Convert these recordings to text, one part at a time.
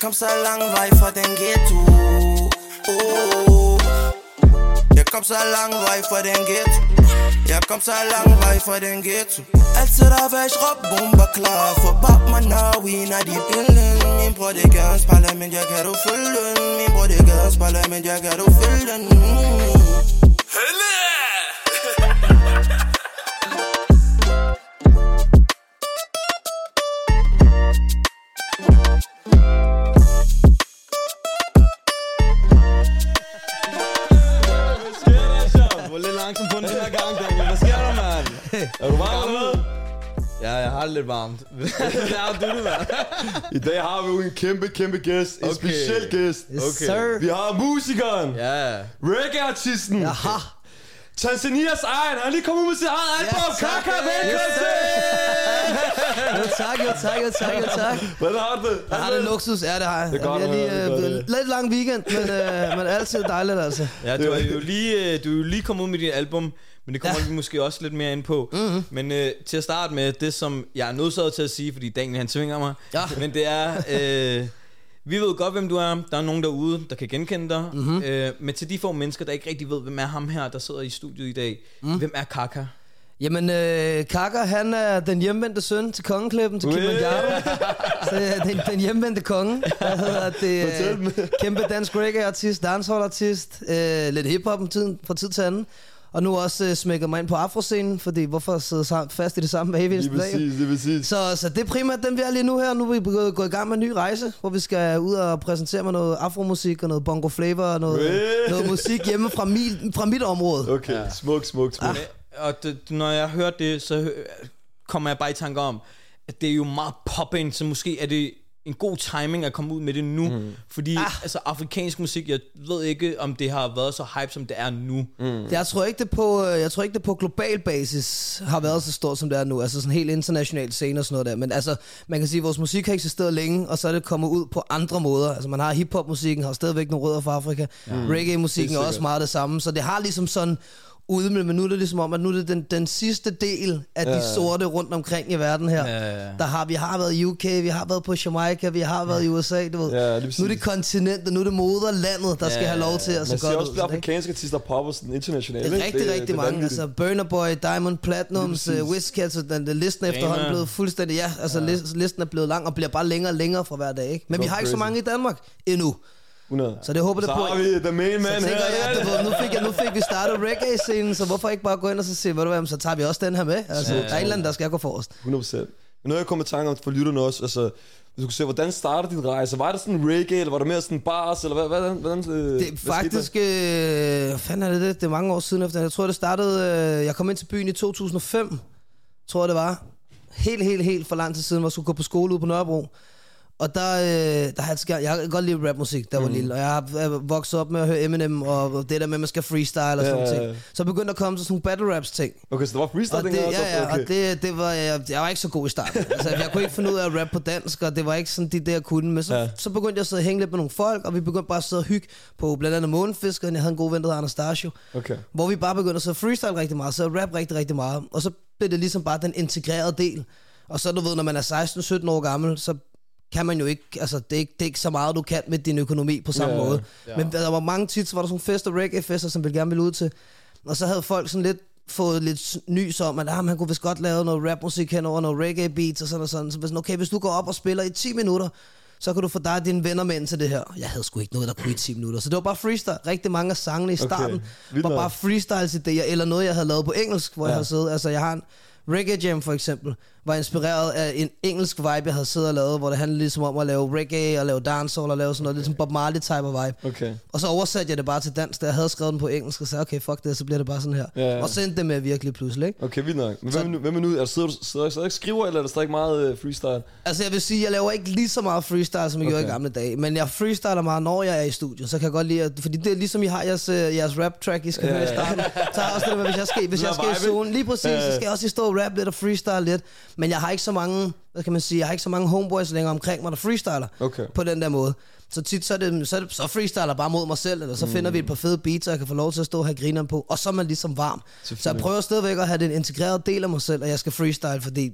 kom så lang vej fra den ghetto oh. Jeg kom så lang vej fra den ghetto Jeg kom så lang vej fra den ghetto Altid der væk råb bomber klar For bab man now we er de billede Min bror det gør en spejler men jeg kan du følge den Min bror det Er du varm eller hvad? Ja, jeg har det lidt varmt. Hvad har du det, mand? I dag har vi jo en kæmpe, kæmpe gæst. En Okay. speciel gæst. Okay. Sir. Vi har musikeren, Ja. reggae-artisten, Aha. Tanzanias egen. Han er lige kommet ud med sit eget album. sir. Kaka, velkommen Yes, til! Jo tak, jo tak, jo tak, jo tak. Hvordan har du det? Jeg har det luksus, ja det har jeg. Det er godt jeg lige, det er øh, at lidt lang weekend, men, øh, men altid dejligt altså. Ja, du er jo lige, øh, du er jo lige kommet ud med dit album, men det kommer ja. vi måske også lidt mere ind på. Mm-hmm. Men øh, til at starte med det, som jeg er nødsaget til at sige, fordi Daniel han tvinger mig, Ja. men det er, øh, vi ved godt, hvem du er. Der er nogen derude, der kan genkende dig. Mm-hmm. Øh, men til de få mennesker, der ikke rigtig ved, hvem er ham her, der sidder i studiet i dag. Mm. Hvem er Kaka? Jamen, øh, Kaka, han er den hjemvendte søn til kongeklippen til Kilimanjaro. Så øh, den, den hjemvendte konge. Hvad hedder det? Øh, kæmpe dansk reggae-artist, dancehall-artist. Øh, lidt hiphop om tiden, fra tid til anden. Og nu også øh, smækket mig ind på afroscenen, fordi hvorfor sidde sam- fast i det samme hver eneste dag? præcis, lige præcis. Så, så det er primært den, vi er lige nu her. Nu er vi gået, gået i gang med en ny rejse, hvor vi skal ud og præsentere med noget afromusik og noget bongo flavor og noget, Øh. noget musik hjemme fra, mi, fra mit område. Okay, ja. smuk, smuk, smuk. Og det, når jeg hører det, så kommer jeg bare i tanke om, at det er jo meget pop så måske er det en god timing at komme ud med det nu. Mm. Fordi ah. altså, afrikansk musik, jeg ved ikke, om det har været så hype, som det er nu. Mm. Jeg tror ikke det på øh, jeg tror ikke det på global basis har været så stort som det er nu. Altså sådan helt international scene og sådan noget der. Men altså man kan sige at vores musik har eksisteret længe, og så er det kommet ud på andre måder. Altså man har hiphop musikken har stadigvæk nogle rødder fra Afrika. Ja. Reggae musikken er Helt også meget det samme. Så det har ligesom sådan ude, men nu er det ligesom om, at nu er det den, den sidste del af de sorte rundt omkring i verden her. Ja, ja, ja. Der har, vi har været i UK, vi har været på Jamaica, vi har været i USA, du ved. Ja, lige præcis. nu er det kontinentet, nu er det moderlandet, der skal Ja, have lov til at Man se ser godt også ud. flere sådan, ikke? afrikanske artister popper sådan internationalt. Det er rigtig, det, rigtig det er mange. vanvittigt. Altså Burner Boy, Diamond Platinums, uh. Wizkid, så den, den listen er efterhånden Rema. blevet fuldstændig, ja, altså ja. listen er blevet lang og bliver bare længere og længere fra hver dag, ikke? Men Go vi har ikke så crazy. mange i Danmark endnu, 100. så det håber det Så på. har vi the main Så man her. jeg, du ved, nu fik, jeg, nu fik vi startet reggae-scenen, så hvorfor ikke bare gå ind og så sige, ved du hvad, så tager vi også den her med. Altså, der er en eller anden, der skal gå forrest. 100%. Men noget jeg kommer i tanke om for lytterne også, altså, hvis du kunne se, hvordan startede din rejse? Var det sådan reggae, eller var det mere sådan bars, eller hvad, hvordan, hvordan øh, Det er faktisk, øh, hvad fanden er det det? Det er mange år siden efter. Jeg tror, det startede, øh, jeg kom ind til byen i 2005, tror jeg det var. Helt, helt, helt for lang tid siden, hvor jeg skulle gå på skole ude på Nørrebro. Og der, øh, der har jeg, jeg har godt lide rapmusik, der var Mm. lille. Og jeg har er vokset op med at høre Eminem, og det der med, at man skal freestyle og sådan ja. ting. Så begyndte at komme sådan nogle battle raps ting. Okay, så det var freestyle Og det, dengang ja, ja, okay. og det, det var, jeg, jeg var ikke så god i starten. altså, jeg kunne ikke finde ud af at rappe på dansk, og det var ikke sådan de der jeg kunne. Men så, Ja. så begyndte jeg at sidde og hænge lidt med nogle folk, og vi begyndte bare at sidde og hygge på blandt andet Månefiskeren. Jeg havde en god ven, der hedder Anastasio. Okay. Hvor vi bare begyndte at og freestyle rigtig meget, så rap rigtig, rigtig meget. Og så blev det ligesom bare den integrerede del. Og så du ved, når man er 16-17 år gammel, så kan man jo ikke, altså det er ikke, det er ikke så meget, du kan med din økonomi på samme Ja, måde. Men der var mange tit, så var der sådan fester, reggae-fester, som vi gerne ville ud til. Og så havde folk sådan lidt fået lidt nys om, at ah, man kunne vist godt lave noget rapmusik henover, noget reggae beats og sådan og sådan. Så sådan, okay, hvis du går op og spiller i 10 minutter, så kan du få dig og dine venner med ind til det her. Jeg havde sgu ikke noget, der kunne i 10 minutter. Så det var bare freestyle. Rigtig mange af sangene i starten vildt var bare freestyles idéer, eller noget, jeg havde lavet på engelsk, hvor ja. Ja. jeg havde siddet. Altså, jeg har en Reggae Jam for eksempel, var inspireret af en engelsk vibe, jeg havde siddet og lavet, hvor det handlede ligesom om at lave reggae og lave dancehall og lave sådan noget, ligesom Bob Marley type af vibe. Okay. Og så oversatte jeg det bare til dansk, da jeg havde skrevet den på engelsk, og sagde, okay, fuck det, så bliver det bare sådan her. Ja, ja. Og så endte det med virkelig pludselig, ikke? Okay, vildt nok. Men Så- hvem, er nu- hvem er nu? Er du sidder, sidder, sidder skriver, eller er der stadig meget øh, freestyle? Altså jeg vil sige, jeg laver ikke lige så meget freestyle, som jeg okay. gjorde i Okay. gamle dage. Men jeg freestyler meget, når jeg er i studio. Så kan jeg godt lide, at, fordi det er ligesom I har jeres, øh, jeres rap track, I skal Ja, høre i starten. Så har også det med, hvis jeg skal, hvis jeg skal i zone, lige præcis, så skal jeg også stå og rap lidt og freestyle lidt. Men jeg har ikke så mange, hvad kan man sige, jeg har ikke så mange homeboys længere omkring mig, der freestyler Okay. på den der måde. Så tit så er det, så, er det, så freestyler jeg bare mod mig selv, eller så mm. finder vi et par fede beats, og jeg kan få lov til at stå og have grineren på. Og så er man ligesom varm. Så jeg prøver stadigvæk at have den integrerede del af mig selv, at jeg skal freestyle, fordi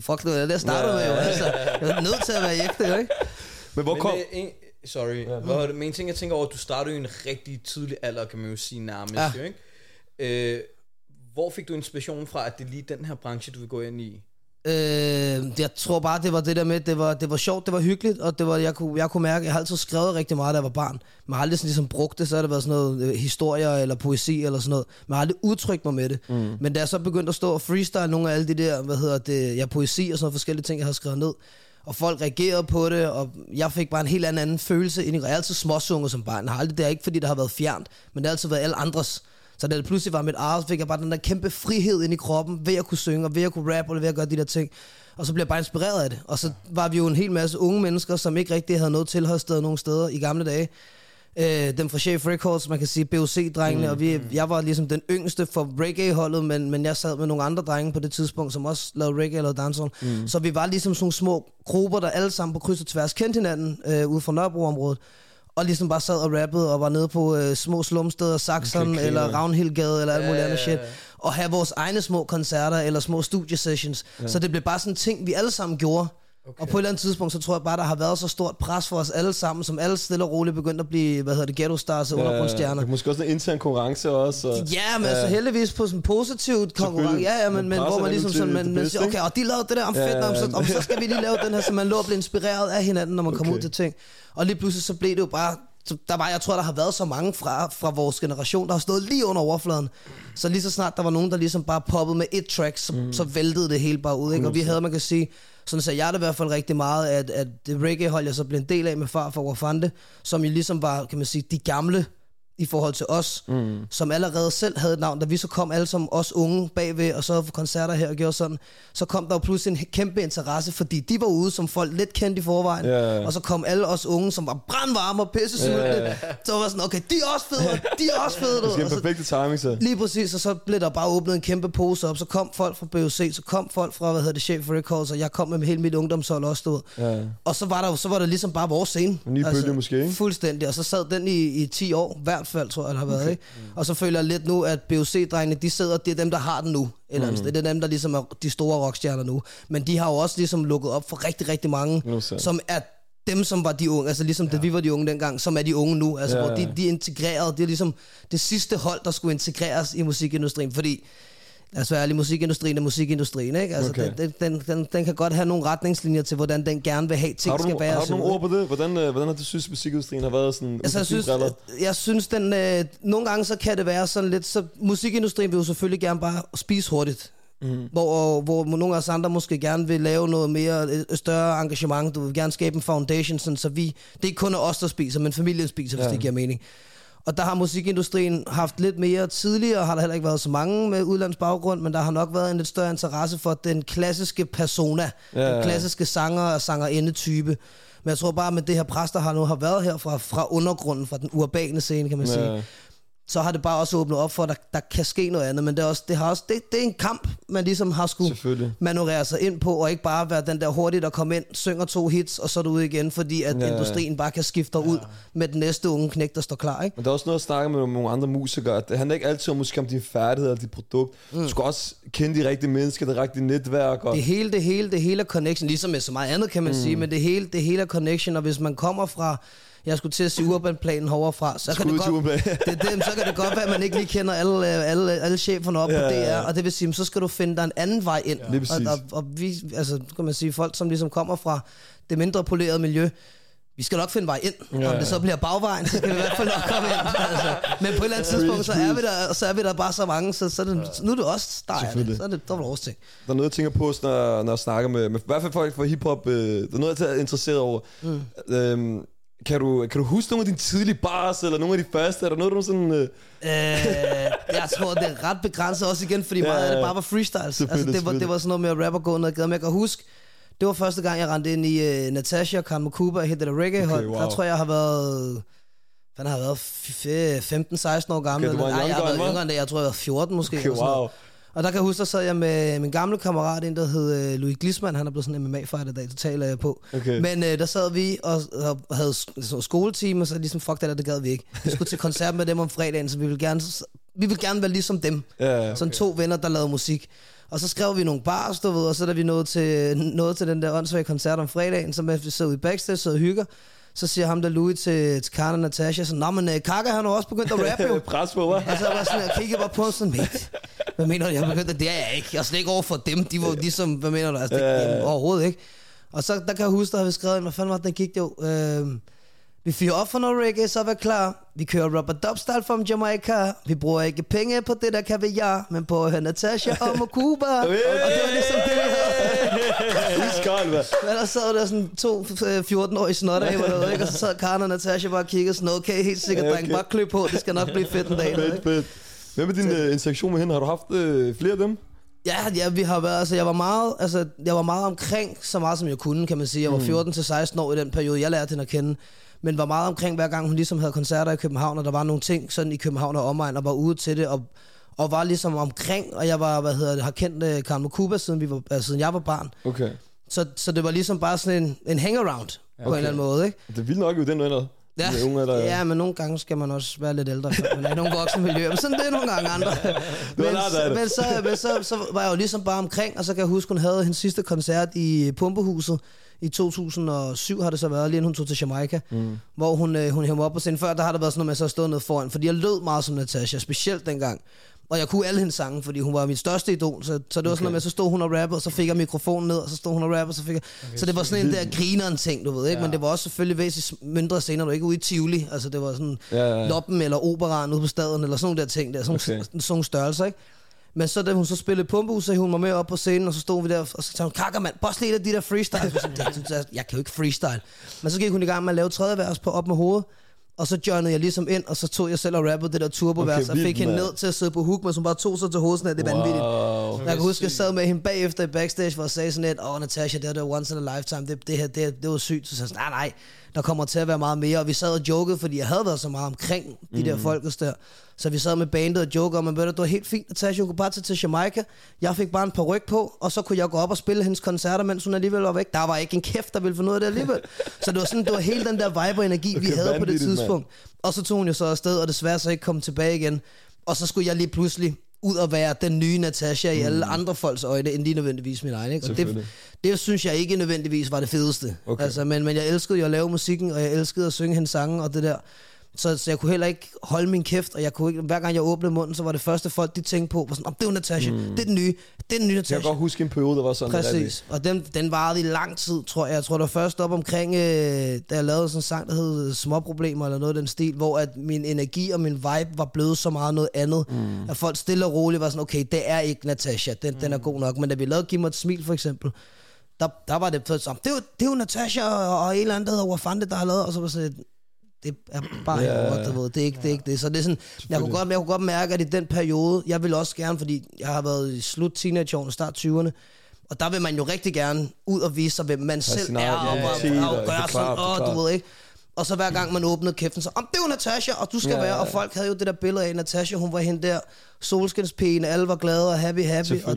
Fuck, det var det, jeg startede Ja, med, jo. Altså, jeg er nødt til at være ægte, jo, ikke? Men hvor men kom... det er en, sorry. Ja. Hvor, men en ting, jeg tænker over, at du startede jo i en rigtig tidlig alder, kan man jo sige nærmest. Ja. Ja. Jo, ikke? Øh, hvor fik du inspiration fra, at det er lige den her branche, du vil gå ind i? Øh, jeg tror bare, det var det der med, det var, det var sjovt, det var hyggeligt, og det var, jeg, kunne, jeg kunne mærke, jeg har altid skrevet rigtig meget, da jeg var barn. Man har aldrig sådan ligesom brugt det, så har det været sådan noget øh, historier eller poesi eller sådan noget. Man har aldrig udtrykt mig med det. Mm. Men da jeg så begyndte at stå og freestyle nogle af alle de der, hvad hedder det, ja, poesi og sådan noget forskellige ting, jeg har skrevet ned, og folk reagerede på det, og jeg fik bare en helt anden, anden følelse ind i Jeg er altid småsunget som barn. Jeg har aldrig, det er ikke, fordi det har været fjernt, men det har altid været alle andres. Så da det pludselig var mit eget, fik jeg bare den der kæmpe frihed ind i kroppen, ved at kunne synge, og ved at kunne rappe, og ved at gøre de der ting. Og så blev jeg bare inspireret af det. Og så var vi jo en hel masse unge mennesker, som ikke rigtig havde noget tilholdssted nogen steder i gamle dage. Øh, dem fra Chef Records, man kan sige BOC-drengene, mm. og vi, jeg var ligesom den yngste for reggae-holdet, men, men jeg sad med nogle andre drenge på det tidspunkt, som også lavede reggae eller dancehall. Mm. Så vi var ligesom sådan nogle små grupper, der alle sammen på kryds og tværs kendte hinanden øh, ude fra Nørrebro-området og ligesom bare sad og rappede og var nede på øh, små slumsteder, Saxon eller. Ravnhildgade eller alt muligt andet shit. Og have vores egne små koncerter eller små studiesessions. Ja. Så det blev bare sådan en ting, vi alle sammen gjorde. Okay. Og på et eller andet tidspunkt, så tror jeg bare, der har været så stort pres for os alle sammen, som alle stille og roligt begyndte at blive, hvad hedder det, ghetto stars og Ja, undergrundsstjerner. Måske også en intern konkurrence også. Og, Ja, men altså heldigvis på sådan en positivt konkurrence. Ja, ja, men, men hvor man ligesom sådan, man, man siger, okay, og de lavede det der om Ja, fedt, ja, om, så, ja. om, så skal vi lige lave den her, så man lå og blev inspireret af hinanden, når man kom Okay. ud til ting. Og lige pludselig så blev det jo bare, så der var, jeg tror, der har været så mange fra, fra vores generation, der har stået lige under overfladen. Så lige så snart der var nogen, der ligesom bare poppede med et track, så, mm. så væltede det hele bare ud. Ikke? Og vi havde, man kan sige, sådan sagde jeg det i hvert fald rigtig meget, at, at det reggae-hold, jeg så blev en del af med far for Wafande, som jo ligesom var, kan man sige, de gamle i forhold til os, mm. som allerede selv havde et navn. Da vi så kom alle som os unge bagved, og så for koncerter her og gjorde sådan, så kom der jo pludselig en kæmpe interesse, fordi de var ude, som folk lidt kendte i forvejen, ja. og så kom alle os unge, som var brandvarme og pisse ja. så var sådan, okay, de er også fede, de er også fede. Det Og en perfekte timing, så. Lige præcis, og så blev der bare åbnet en kæmpe pose op. Så kom folk fra BOC, så kom folk fra, hvad hedder det, Chef Records, og jeg kom med hele mit ungdomshold også, ved. Ja. Og så var der så var det ligesom bare vores scene. En ny bølge måske, ikke? Fuldstændig, og så sad den i, i 10 år, hvert fald, tror jeg, det har været, okay. ikke? Og så føler jeg lidt nu, at BOC-drengene, de sidder, det er dem, der har den nu. Eller mm. det er dem, der ligesom er de store rockstjerner nu. Men de har jo også ligesom lukket op for rigtig, rigtig mange, så. som er dem, som var de unge, altså ligesom ja. da vi var de unge dengang, som er de unge nu, altså Ja, ja, hvor de, de er integreret, det er ligesom det sidste hold, der skulle integreres i musikindustrien, fordi lad os være ærlige, musikindustrien er musikindustrien, ikke? Altså, Okay. den, den, den, den kan godt have nogle retningslinjer til, hvordan den gerne vil have, ting Har du, skal være. har du nogle ord på det? Hvordan, øh, hvordan har du synes, musikindustrien har været sådan? Altså, jeg synes, briller? jeg synes den, øh, nogle gange så kan det være sådan lidt, så musikindustrien vil jo selvfølgelig gerne bare spise hurtigt. Mm. Hvor, hvor nogle af os andre måske gerne vil lave noget mere, et større engagement. Du vil gerne skabe en foundation, sådan, så vi, det er ikke kun os, der spiser, men familien spiser, hvis Ja. det giver mening. Og der har musikindustrien haft lidt mere tidligere, har der heller ikke været så mange med udlands baggrund, men der har nok været en lidt større interesse for den klassiske persona, Ja, ja. den klassiske sanger og sangerinde-type. Men jeg tror bare, med det her pres, der har nu har været her fra, fra undergrunden, fra den urbane scene, kan man Ja. sige, så har det bare også åbnet op for, at der, der kan ske noget andet. Men det er, også, det, har også, det, det er en kamp, man ligesom har skulle manøvrere sig ind på, og ikke bare være den der hurtigt, der kommer ind, synger to hits, og så er du ude igen, fordi at Ja, ja, ja. industrien bare kan skifte dig ud med den næste unge knæk, der står klar. Ikke? Men der er også noget at snakke med nogle andre musikere. at Det handler ikke altid om musik om din færdighed eller dit produkt. Mm. Du skal også kende de rigtige mennesker, det rigtige netværk. Og, Det hele, det hele, det hele er connection, ligesom med så meget andet, kan man mm. sige, men det hele, det hele er connection, og hvis man kommer fra, jeg skulle til at sige urbanplanen heroverfra, så kan, det godt, det, det, så kan det godt være, at man ikke lige kender alle, øh, alle, alle cheferne op Ja, på ja, DR, ja. og det vil sige, så skal du finde dig en anden vej ind. Præcis. og, og, og, vi, altså, kan man sige, folk, som ligesom kommer fra det mindre polerede miljø, vi skal nok finde vej ind. Ja, Ja, Om det så bliver bagvejen, så kan vi i hvert fald nok komme ind. Altså. Men på et eller andet tidspunkt, så er vi der, så er vi der bare så mange, så, så er det, nu er det også der er det. Så er det, der er det vores ting. Der er noget, jeg tænker på, når, når jeg snakker med, med i hvert fald folk fra hiphop. Øh, der er noget, jeg er interesseret over. Mm. Øhm, kan, du, kan du huske nogle af dine tidlige bars, eller nogle af de første? Er der noget, du sådan... Øh, Øh, jeg tror, det er ret begrænset også igen, fordi Ja, meget af det bare var freestyles. Altså, det, var, det var sådan noget med at og gå ned ad gaden. Men jeg kan huske, det var første gang, jeg rendte ind i uh, Natasha og Karl Makuba og der reggae. Okay, wow. Der tror jeg, har været... Hvad har været? F- 15-16 år gammel. Okay, du var Nej, jeg har været yngre end det. Jeg tror, jeg var 14 måske. Okay, wow. Og der kan jeg huske, der sad jeg med min gamle kammerat, en der hed øh, Louis Glisman, han er blevet sådan en MMA-fighter i dag, det taler jeg på. Okay. Men øh, der sad vi og, og havde sk- så skoletime, og så ligesom, fuck det der, det gad vi ikke. Vi skulle til koncert med dem om fredagen, så vi ville gerne, vi ville gerne være ligesom dem. ja, Sådan to venner, der lavede musik. Og så skrev vi nogle bars, du ved, og så da vi nåede til, nåede til den der åndssvage koncert om fredagen, så vi sad ude i backstage, så og hygger, så siger ham der Louis til, til Karl og Natasha, så, Nå, men uh, Kaka han har også begyndt at rappe jo. Pres på, hva'? Og så var jeg sådan, jeg kiggede bare på sådan, mate, hvad mener du, jeg har begyndt at, det er jeg ikke. Jeg er slet ikke over for dem, de var ligesom, hvad mener du, altså, det, Ja, ja, ja. overhovedet ikke. Og så, der kan jeg huske, der har vi skrevet hvad fanden var det, den gik det jo, øh, vi fyrer op for noget reggae, så vær klar. Vi kører rubber dubstyle fra Jamaica. Vi bruger ikke penge på det, der kan vi ja, men på Natasha og Mokuba. og det var ligesom det, vi havde. Iskold, hva'? Men der sad der sådan to øh, 14-årige snotter af, noget, ikke? og så sad Karen og Natasha bare og kiggede sådan, okay, helt sikkert, Ja, dreng, okay. bare klø på, det skal nok blive fedt en dag. Fedt, fedt. Hvem er din uh, interaktion med hende? Har du haft uh, flere af dem? Ja, ja, vi har været, altså jeg var meget, altså jeg var meget omkring, så meget som jeg kunne, kan man sige. Jeg var 14 til 16 år i den periode, jeg lærte hende at kende. Men var meget omkring, hver gang hun ligesom havde koncerter i København, og der var nogle ting sådan i København og omegn, og var ude til det, og, og var ligesom omkring, og jeg var, hvad hedder det, har kendt uh, Karen Mokuba, siden, vi var, altså, siden jeg var barn. Okay. Så, så det var ligesom bare sådan en, en hangaround, ja, på en eller anden måde, ikke? Det er vildt nok jo den ender. Ja, Med unge, eller... ja, men nogle gange skal man også være lidt ældre, før man er i nogle voksne miljøer. Men sådan det er nogle gange andre. men, men, så, men så, så var jeg jo ligesom bare omkring, og så kan jeg huske, hun havde hendes sidste koncert i Pumpehuset i 2007 har det så været, lige inden hun tog til Jamaica, mm. hvor hun, øh, hun hævde mig op på scenen. Før der har der været sådan noget med, at så stået ned foran, fordi jeg lød meget som Natasha, specielt dengang. Og jeg kunne alle hendes sange, fordi hun var mit største idol. Så, så det var sådan noget med, så stod hun og rappede, og så fik jeg mikrofonen ned, og så stod hun og rappede, og så fik jeg... Okay, så det var sådan en der grineren ting, du ved, ikke? Ja. Men det var også selvfølgelig væsentligt mindre scener, du var ikke ude i Tivoli. Altså det var sådan Ja, ja, ja. Loppen eller Operaen ude på staden, eller sådan nogle der ting der, sådan, Okay. okay. sådan nogle størrelser, ikke? Men så da hun så spillede Pumpehus, så hun mig med op på scenen, og så stod vi der, og så sagde hun, kakker mand, boss lidt af de der freestyle. Jeg, sådan, jeg, jeg, jeg kan jo ikke freestyle. Men så gik hun i gang med at lave tredje vers på op med hovedet, og så joinede jeg ligesom ind, og så tog jeg selv og rappede det der turbo-vers, Okay, og fik hende ned til at sidde på hook, men som bare tog sig til hovedet, sådan, at det er vanvittigt. Wow. Jeg kan huske, jeg sad med hende bagefter i backstage, hvor jeg sagde sådan lidt, åh, oh, Natasha, det var once in a lifetime, det, det her, det, det var sygt. Så sagde jeg sådan, nej, nej, der kommer til at være meget mere. Og vi sad og jokede, fordi jeg havde været så meget omkring de Mm. der folkes der. Så vi sad med bandet og jokede om, at det var helt fint, bare tage til Jamaica. Jeg fik bare en par ryg på, og så kunne jeg gå op og spille hendes koncerter, mens hun alligevel var væk. Der var ikke en kæft, der ville finde ud af det alligevel. Så det var sådan, det var hele den der vibe og energi, vi havde på det tidspunkt. Og så tog hun jo så afsted, og desværre så ikke kom tilbage igen. Og så skulle jeg lige pludselig ud og være den nye Natasha i alle andre folks øjne, end lige nødvendigvis min egen. Ikke? Og det, det synes jeg ikke nødvendigvis var det fedeste. Okay. Altså, men, men jeg elskede jo at lave musikken, og jeg elskede at synge hendes sange og det der. Så, så jeg kunne heller ikke holde min kæft, og jeg kunne ikke, hver gang jeg åbnede munden, så var det første folk, de tænkte på, var sådan, oh, det er Natasha, mm. det er den nye, det er den nye Jeg kan Natasha. godt huske en periode, der var sådan. Præcis, og den, den varede i lang tid, tror jeg. Jeg tror, det var først op omkring, øh, da jeg lavede sådan en sang, der hed Småproblemer, eller noget af den stil, hvor at min energi og min vibe var blevet så meget noget andet. Mm. At folk stille og roligt var sådan, okay, det er ikke Natasha, den, mm. den er god nok. Men da vi lavede Giv mig et smil, for eksempel, der, der var det sådan, det er, jo, det er jo Natasha og, og en eller anden, der hedder Wafande, der har lavet, og så var sådan, det er bare Ja, ja. ikke, du ved. Det er ikke, det er ikke det. Så det er sådan, jeg kunne, godt, jeg kunne godt mærke, at i den periode, jeg vil også gerne, fordi jeg har været i slut teenageårene, start 20'erne, og der vil man jo rigtig gerne ud og vise sig, hvem man selv sin er, og, og, identitet, og, og og gøre sådan, åh, du ved ikke. Og så hver gang man åbnede kæften, så, om det er jo Natasha, og du skal Ja, ja, være, ja, og ja. folk havde jo det der billede af Natasha, hun var hende der solskinspigen, alle var glade og happy, happy. Og,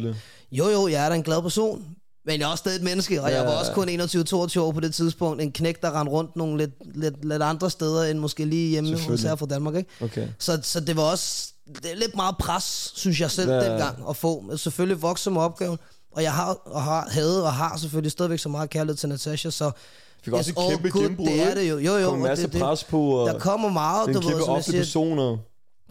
jo, jo, jeg er da en glad person, men jeg er også stadig et menneske, og Ja, jeg var også kun 21-22 år på det tidspunkt. En knæk, der rendte rundt nogle lidt, lidt, lidt andre steder, end måske lige hjemme hos her fra Danmark, ikke? Okay. Så, så det var også det er lidt meget pres, synes jeg selv, Ja. dengang at få. Selvfølgelig vokse med opgaven, og jeg har, og har, havde og har selvfølgelig stadigvæk så meget kærlighed til Natasha, så Fik også Yes, et kæmpe gennembrud, det er det jo. Jo, jo, Kom en masse det- det- pres på, og der kommer meget, det er du en ved, kæmpe jeg offentlig siger, personer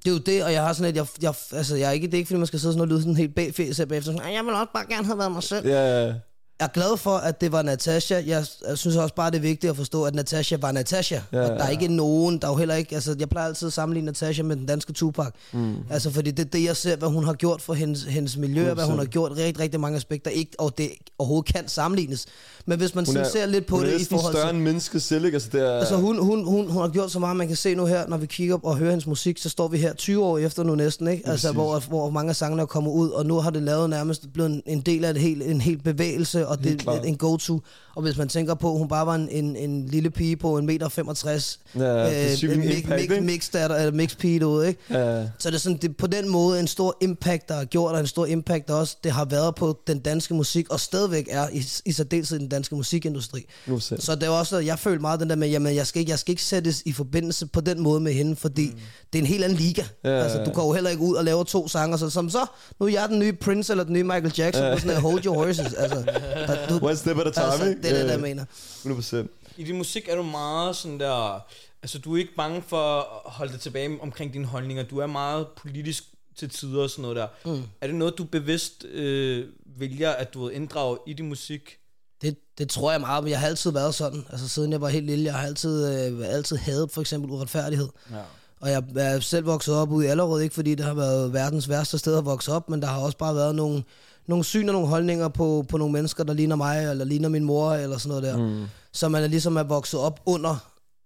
det er jo det, og jeg har sådan et, jeg, jeg, altså, jeg er ikke, det er ikke, fordi man skal sidde sådan og lyde sådan helt bagfæs af bagefter, sådan, jeg vil også bare gerne have været mig selv. Ja, ja. Jeg er glad for, at det var Natasha. Jeg, jeg synes også bare, det er vigtigt at forstå, at Natasha var Natasha. Ja, og der er ja. ikke nogen, der er jo heller ikke... Altså, jeg plejer altid at sammenligne Natasha med den danske Tupac. Mm. Altså, fordi det er det, jeg ser, hvad hun har gjort for hendes, hendes miljø, og hvad hun har gjort rigtig, rigtig mange aspekter, ikke, og det overhovedet kan sammenlignes. Men hvis man sådan ser lidt på er det i forhold større til... end mennesket selv, ikke? Altså, det er... Altså hun, hun, hun, hun har gjort så meget, man kan se nu her, når vi kigger op og hører hendes musik, så står vi her 20 år efter nu næsten, ikke? Altså Præcis. hvor, hvor mange af sangene er kommet ud, og nu har det lavet nærmest blevet en, en del af et helt, en helt bevægelse, og det er en go-to. Og hvis man tænker på, at hun bare var en, en, en lille pige på en meter 65, Ja, impact, mix, ikke? mix, datter, eller mix pige derude, ikke? Ja. Så det er sådan, det på den måde en stor impact, der har gjort, og en stor impact der også, det har været på den danske musik, og stadigvæk er i, i særdeleshed den danske musikindustri. Selv. Så det er også, jeg føler meget den der med, jamen jeg skal ikke, jeg skal ikke sættes i forbindelse på den måde med hende, fordi mm. det er en helt anden liga. Ja, altså, du går jo heller ikke ud og laver to sanger, så som så, nu er jeg den nye Prince eller den nye Michael Jackson, ja. sådan her, hold your horses. Altså, der, du, One step at a time, altså, ikke? det er det, jeg mener. 100%. I din musik er du meget sådan der... Altså, du er ikke bange for at holde dig tilbage omkring dine holdninger. Du er meget politisk til tider og sådan noget der. Mm. Er det noget, du bevidst øh, vælger, at du vil inddrage i din musik? Det, det tror jeg meget, men jeg har altid været sådan. Altså siden jeg var helt lille, jeg har altid, øh, altid hadet for eksempel uretfærdighed. Ja. Og jeg er selv vokset op ude i Allerød, ikke fordi det har været verdens værste sted at vokse op, men der har også bare været nogle, nogle syn og nogle holdninger på, på nogle mennesker, der ligner mig, eller ligner min mor, eller sådan noget der. Mm. Så man er ligesom er vokset op under.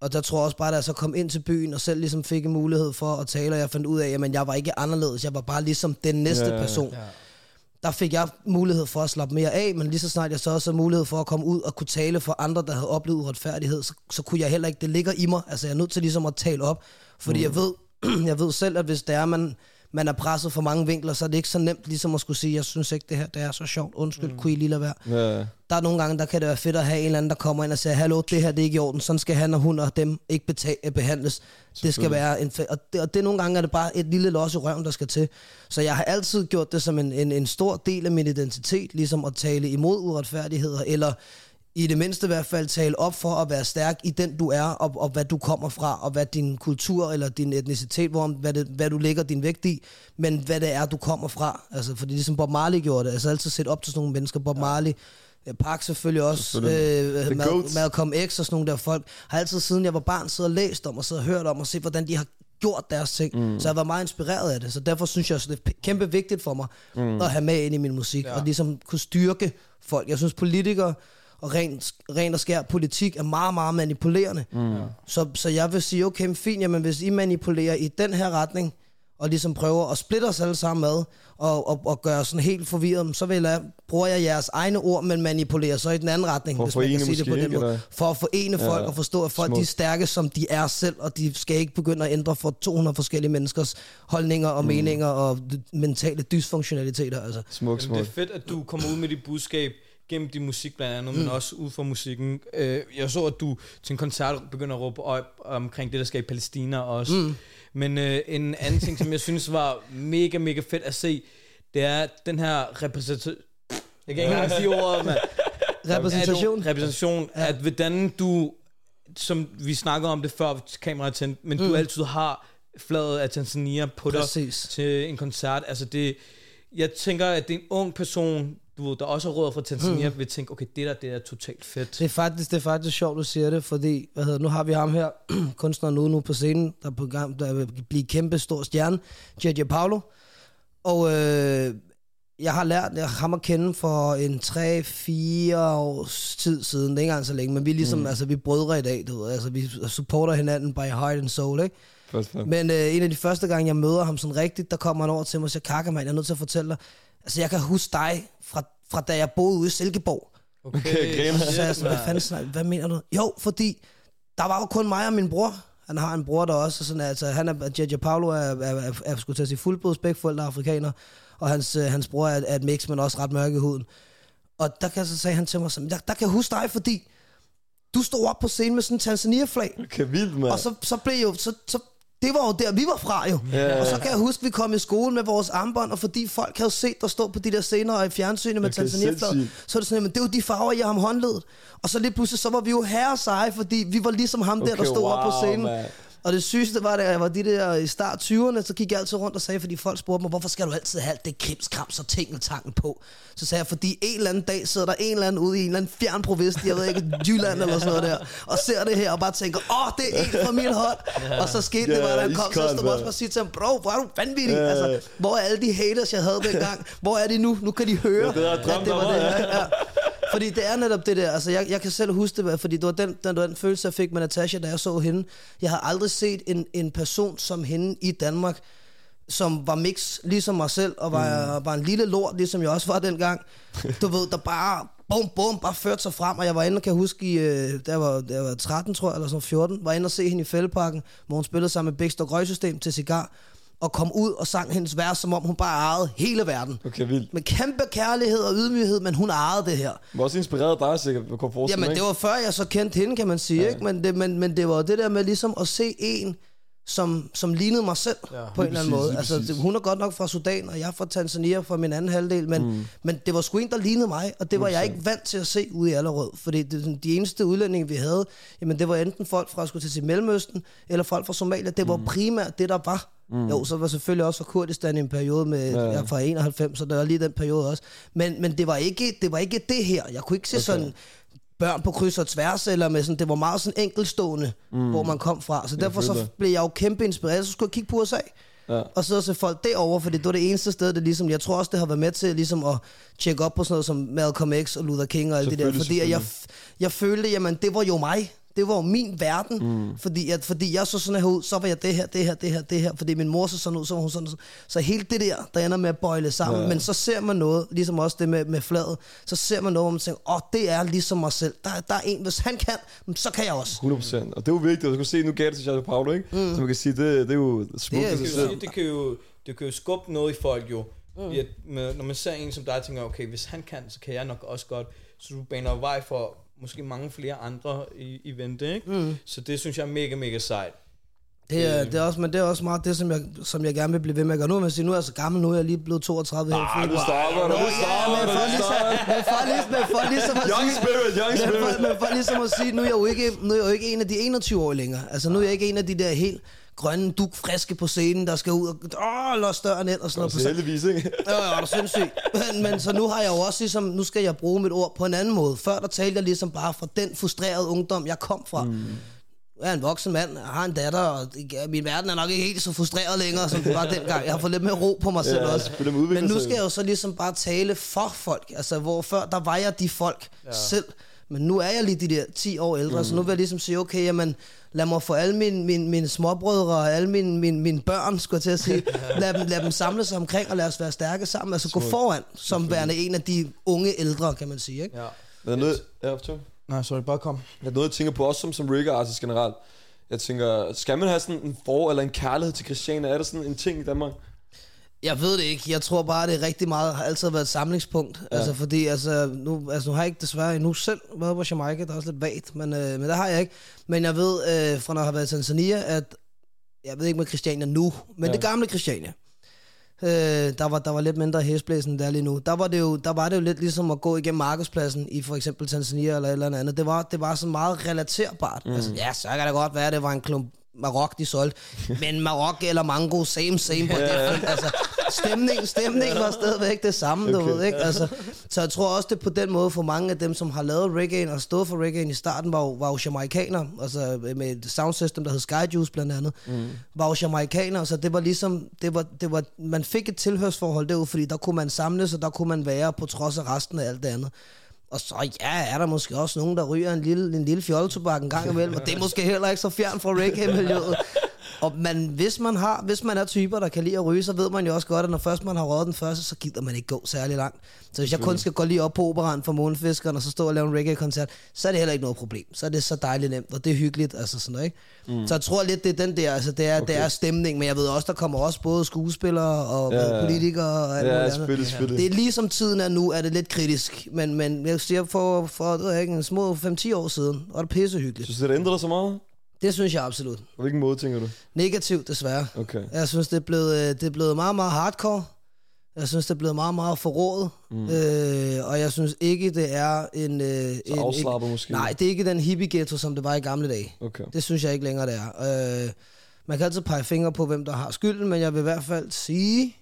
Og der tror jeg også bare, da jeg så kom ind til byen, og selv ligesom fik en mulighed for at tale, og jeg fandt ud af, at jeg var ikke anderledes, jeg var bare ligesom den næste ja. person. Der fik jeg mulighed for at slappe mere af, men lige så snart jeg så også havde mulighed for at komme ud og kunne tale for andre, der havde oplevet uretfærdighed, så, så kunne jeg heller ikke, det ligger i mig. Altså jeg er nødt til ligesom at tale op, fordi mm. jeg, ved, jeg ved selv, at hvis det er, man, man er presset for mange vinkler, så er det ikke så nemt ligesom at skulle sige, jeg synes ikke, det her det er så sjovt, undskyld, mm. kunne I lige lade være? Ja. Der er nogle gange, der kan det være fedt at have en eller anden, der kommer ind og siger, hallo, det her det er ikke i orden, sådan skal han og hun og dem ikke beta- behandles. Det skal være en og, det, og det nogle gange er det bare et lille los i røven, der skal til. Så jeg har altid gjort det som en, en, en stor del af min identitet, ligesom at tale imod uretfærdigheder, eller i det mindste i hvert fald tale op for at være stærk i den du er, og, og hvad du kommer fra, og hvad din kultur eller din etnicitet, hvor, hvad, det, hvad du lægger din vægt i, men hvad det er, du kommer fra. Altså, fordi ligesom Bob Marley gjorde det, altså altid set op til sådan nogle mennesker. Bob Marley, øh, Park selvfølgelig også, Selvfølgelig. Øh, Mal-. Malcolm X og sådan nogle der folk, har altid siden jeg var barn siddet og læst om, og siddet og hørt om, og set hvordan de har gjort deres ting. Mm. Så jeg var meget inspireret af det. Så derfor synes jeg også, det er kæmpe vigtigt for mig mm. at have med ind i min musik, ja. og ligesom kunne styrke folk. Jeg synes, politikere og rent, rent og skær politik er meget, meget manipulerende. Mm. Så, så jeg vil sige, okay, men fint, jamen, hvis I manipulerer i den her retning, og ligesom prøver at splitte os alle sammen med, og, og, og gøre sådan helt forvirret, så vil jeg, bruger jeg jeres egne ord, men manipulerer så i den anden retning, For hvis man kan sige det på den måde. eller? For at forene Ja, folk og forstå, at folk de er stærke, som de er selv, og de skal ikke begynde at ændre for 200 forskellige menneskers holdninger og mm. meninger og mentale dysfunktionaliteter. Altså. Smuk, Jamen, det smuk. er fedt, at du kommer ud med dit budskab gennem din musik blandt andet, mm. men også ud fra musikken. Øh, jeg så, at du til en koncert begynder at råbe op omkring det, der skal i Palæstina også. Mm. Men øh, en anden ting, som jeg synes var mega, mega fedt at se, det er den her repræsentation... Jeg kan ikke engang sige ordet, mand. Repræsentation. Repræsentation, ja. at hvordan du, som vi snakkede om det før kameraet er tændt, men mm. du altid har flaget af Tanzania på Præcis. dig til en koncert. Altså det, jeg tænker, at det er en ung person, du ved, der også er rødder fra Tanzania, mm. vil tænke, okay, det der, det er totalt fedt. Det er faktisk, det er faktisk sjovt, du siger det, fordi hvad hedder, nu har vi ham her, kunstneren nu, nu på scenen, der er på gang, der vil blive kæmpe stor stjerne, J.J. Paolo. Og øh, jeg har lært jeg, ham at kende for en 3-4 års tid siden, det er ikke engang så længe, men vi er ligesom, mm. altså vi er brødre i dag, du ved, altså vi supporter hinanden by heart and soul, ikke? Først. Men øh, en af de første gange, jeg møder ham sådan rigtigt, der kommer han over til mig og siger, Kaka, mand, jeg er nødt til at fortælle dig, altså jeg kan huske dig fra, fra da jeg boede ude i Silkeborg. Okay, griner. Så sagde jeg sådan, hvad fanden snakker, hvad mener du? Jo, fordi der var jo kun mig og min bror. Han har en bror der også, og sådan, altså, han er, J.J. Paolo er, er, er, er skulle til at sige fuldblods begge er afrikaner, og hans, øh, hans bror er, er et mix, men også ret mørk i huden. Og der kan så sagde han til mig sådan, der, der kan jeg huske dig, fordi du stod op på scenen med sådan en Tanzania-flag, Okay, vildt, mand. og så, så blev jo, så, så det var jo der, vi var fra jo. Ja. Og så kan jeg huske, vi kom i skole med vores armbånd, og fordi folk havde set der stå på de der scener og i fjernsynet med Okay, sindssygt. så er det sådan, men det er jo de farver, jeg har ham håndledet. Og så lige pludselig, så var vi jo herre seje, fordi vi var ligesom ham der, der Okay, stod op på wow, scenen. mand. Og det sygeste var, da jeg var de der i start 20'erne, så gik jeg altid rundt og sagde, fordi folk spurgte mig, hvorfor skal du altid have alt det krimskrams og tingeltangen på? Så sagde jeg, fordi en eller anden dag sidder der en eller anden ude i en eller anden fjern provist, jeg ved ikke, Jylland eller sådan noget der, og ser det her og bare tænker, åh, det er en fra mit hold. Og så skete det, Ja, bare, da han kom, så stod også bare sige til ham, bro, hvor er du vanvittig? Ja. Altså, hvor er alle de haters, jeg havde dengang? Hvor er de nu? Nu kan de høre, Ja, det at det var det ja. Fordi det er netop det der, altså jeg, jeg kan selv huske det, fordi det var den, den, den følelse, jeg fik med Natasha, da jeg så hende. Jeg har aldrig set en, en person som hende i Danmark som var mix, ligesom mig selv, og var, mm. var en lille lort, ligesom jeg også var dengang. Du ved, der bare, bum, bum, bare førte sig frem, og jeg var inde, kan jeg huske, i, øh, der var, der var 13, tror jeg, eller sådan 14, var inde og se hende i Fældeparken, hvor hun spillede sammen med Bækst og Røgsystem til Cigar, og kom ud og sang hendes vers, som om hun bare ejede hele verden. Okay, vildt. Med kæmpe kærlighed og ydmyghed, men hun ejede det her. Det var også inspireret dig, sikkert, kunne forestille Jamen, mig, det ikke? var før jeg så kendte hende, kan man sige, ja. ikke? Men, det, men, men det var det der med ligesom at se en, som, som lignede mig selv ja, på en eller anden måde. Altså, det, hun er godt nok fra Sudan, og jeg er fra Tanzania fra min anden halvdel, men, mm. men det var sgu en, der lignede mig, og det var jeg ikke vant til at se ude i Allerød, fordi det, de eneste udlændinge, vi havde, jamen det var enten folk fra, skulle til Mellemøsten, eller folk fra Somalia. Det var mm. primært det, der var. Mm. Jo, så var selvfølgelig også fra Kurdistan i en periode med, ja. Fra 91, så der var lige den periode også. Men, men det, var ikke, det var ikke det her. Jeg kunne ikke se okay. sådan børn på kryds og tværs, eller med sådan, det var meget sådan enkeltstående, mm. hvor man kom fra. Så derfor så blev jeg jo kæmpe inspireret, så skulle jeg kigge på USA. Ja. Og så se folk derovre, fordi det var det eneste sted, det ligesom, jeg tror også, det har været med til ligesom at tjekke op på sådan noget som Malcolm X og Luther King og alt det der, fordi jeg, jeg følte, jamen det var jo mig. Det var jo min verden, mm. fordi, at, fordi jeg så sådan her ud, så var jeg det her, det her, det her, det her, fordi min mor så sådan ud, så var hun sådan, sådan. Så hele det der, der ender med at bøjle sammen, ja. men så ser man noget, ligesom også det med, med fladet, så ser man noget, hvor man tænker, åh, oh, det er ligesom mig selv. Der, der er en, hvis han kan, så kan jeg også. 100%. Og det er jo vigtigt, at du kan se, nu gav det til Charlie Paulo, ikke? Mm. Så man kan sige, det, det er jo smukt Det er- Det kan, jo, det, kan jo, det kan jo skubbe noget i folk jo. Mm. At når man ser en som dig, tænker okay, hvis han kan, så kan jeg nok også godt. Så du baner vej for måske mange flere andre i, i vente, ikke? Mm. Så det synes jeg er mega, mega sejt. Det er, det er også, men det er også meget det, som jeg, som jeg gerne vil blive ved med at gøre. Nu vil jeg sige, nu er jeg så gammel, nu er jeg lige blevet 32 her Ah, du stopper, du men stopper, du stopper. men for ligesom, men for ligesom at Young sige, spirit, young men for, spirit. men for ligesom at sige, nu er jeg jo ikke, nu er jeg jo ikke en af de 21-årige længere. Altså nu er jeg ikke en af de der helt grønne, duk friske på scenen, der skal ud og åh, låse døren ind og sådan noget. heldigvis, ikke? Ja, ja, det er sindssygt. Men, men så nu har jeg jo også ligesom, nu skal jeg bruge mit ord på en anden måde. Før der talte jeg ligesom bare fra den frustrerede ungdom, jeg kom fra. Mm. Jeg er en voksen mand, jeg har en datter, og min verden er nok ikke helt så frustreret længere, som det var dengang. Jeg har fået lidt mere ro på mig selv Ja, også. Men nu skal jeg jo så ligesom bare tale for folk. Altså, hvor før, der var jeg de folk ja. selv. Men nu er jeg lige de der 10 år ældre, mm. så nu vil jeg ligesom sige, okay, jamen, lad mig få alle mine, mine, mine småbrødre og alle mine, mine, mine børn, skulle jeg til at sige, lad dem, lad dem samle sig omkring, og lad os være stærke sammen. Altså gå foran, som værende en af de unge ældre, kan man sige. Ikke? Ja. Er der noget, ja. Nej, sorry, bare kom. Er der noget, jeg tænker på, også som, som reggae artist generelt? Jeg tænker, skal man have sådan en for- eller en kærlighed til Christiania? Er der sådan en ting i Danmark? Jeg ved det ikke. Jeg tror bare, det er rigtig meget, har altid været et samlingspunkt. Ja. Altså, fordi altså, nu, altså, nu har jeg ikke desværre endnu selv været på Jamaica. Det er også lidt vagt, men, øh, men det har jeg ikke. Men jeg ved, øh, fra når jeg har været i Tanzania, at jeg ved ikke med Christiania nu, men ja. det gamle Christiania. Øh, der, var, der var lidt mindre hæsblæsen der er lige nu. Der var, det jo, der var det jo lidt ligesom at gå igennem markedspladsen i for eksempel Tanzania eller et eller andet. Det var, det var så meget relaterbart. Mm. Altså, ja, så kan det godt være, at det var en klump Marok, de solgte. Men Marok eller mango, same, same på det. Altså, stemning, stemningen var stadigvæk det samme, du Okay. ved, ikke? Altså, så jeg tror også, det på den måde for mange af dem, som har lavet reggae og stået for reggae i starten, var jo, var jo jamaikanere, altså med et soundsystem, der hed Skyjuice blandt andet, mm. var jo jamaikanere, så det var ligesom, det var, det var, man fik et tilhørsforhold derude, fordi der kunne man samles, og der kunne man være på trods af resten af alt det andet. Og så ja, er der måske også nogen, der ryger en lille, en lille fjolletobak en gang imellem, og det er måske heller ikke så fjern fra reggae-miljøet. Og man, hvis, man har, hvis man er typer, der kan lide at ryge, så ved man jo også godt, at når først man har røget den første, så gider man ikke gå særlig langt. Så hvis jeg kun skal gå lige op på operan for Månefiskeren, og så stå og lave en reggae-koncert, så er det heller ikke noget problem. Så er det så dejligt nemt, og det er hyggeligt, altså sådan noget, ikke? Mm. Så jeg tror lidt, det er den der, altså det er, okay. det er stemning, men jeg ved også, der kommer også både skuespillere og Ja, politikere og alt Ja, selvfølgelig, selvfølgelig. Det er ligesom tiden er nu, er det lidt kritisk, men, men jeg siger for, for det ved jeg ikke, en små 5-10 år siden, var det pissehyggeligt. Synes du, det ændrer sig meget? Det synes jeg absolut. På hvilken måde, tænker du? Negativt, desværre. Okay. Jeg synes, det er blevet, øh, det er blevet meget, meget hardcore. Jeg synes, det er blevet meget, meget forrådet. Mm. Øh, og jeg synes ikke, det er en... Øh, Så en afslappet måske? Nej, det er ikke den hippie-ghetto, som det var i gamle dage. Okay. Det synes jeg ikke længere, det er. Øh, man kan altid pege fingre på, hvem der har skylden, men jeg vil i hvert fald sige,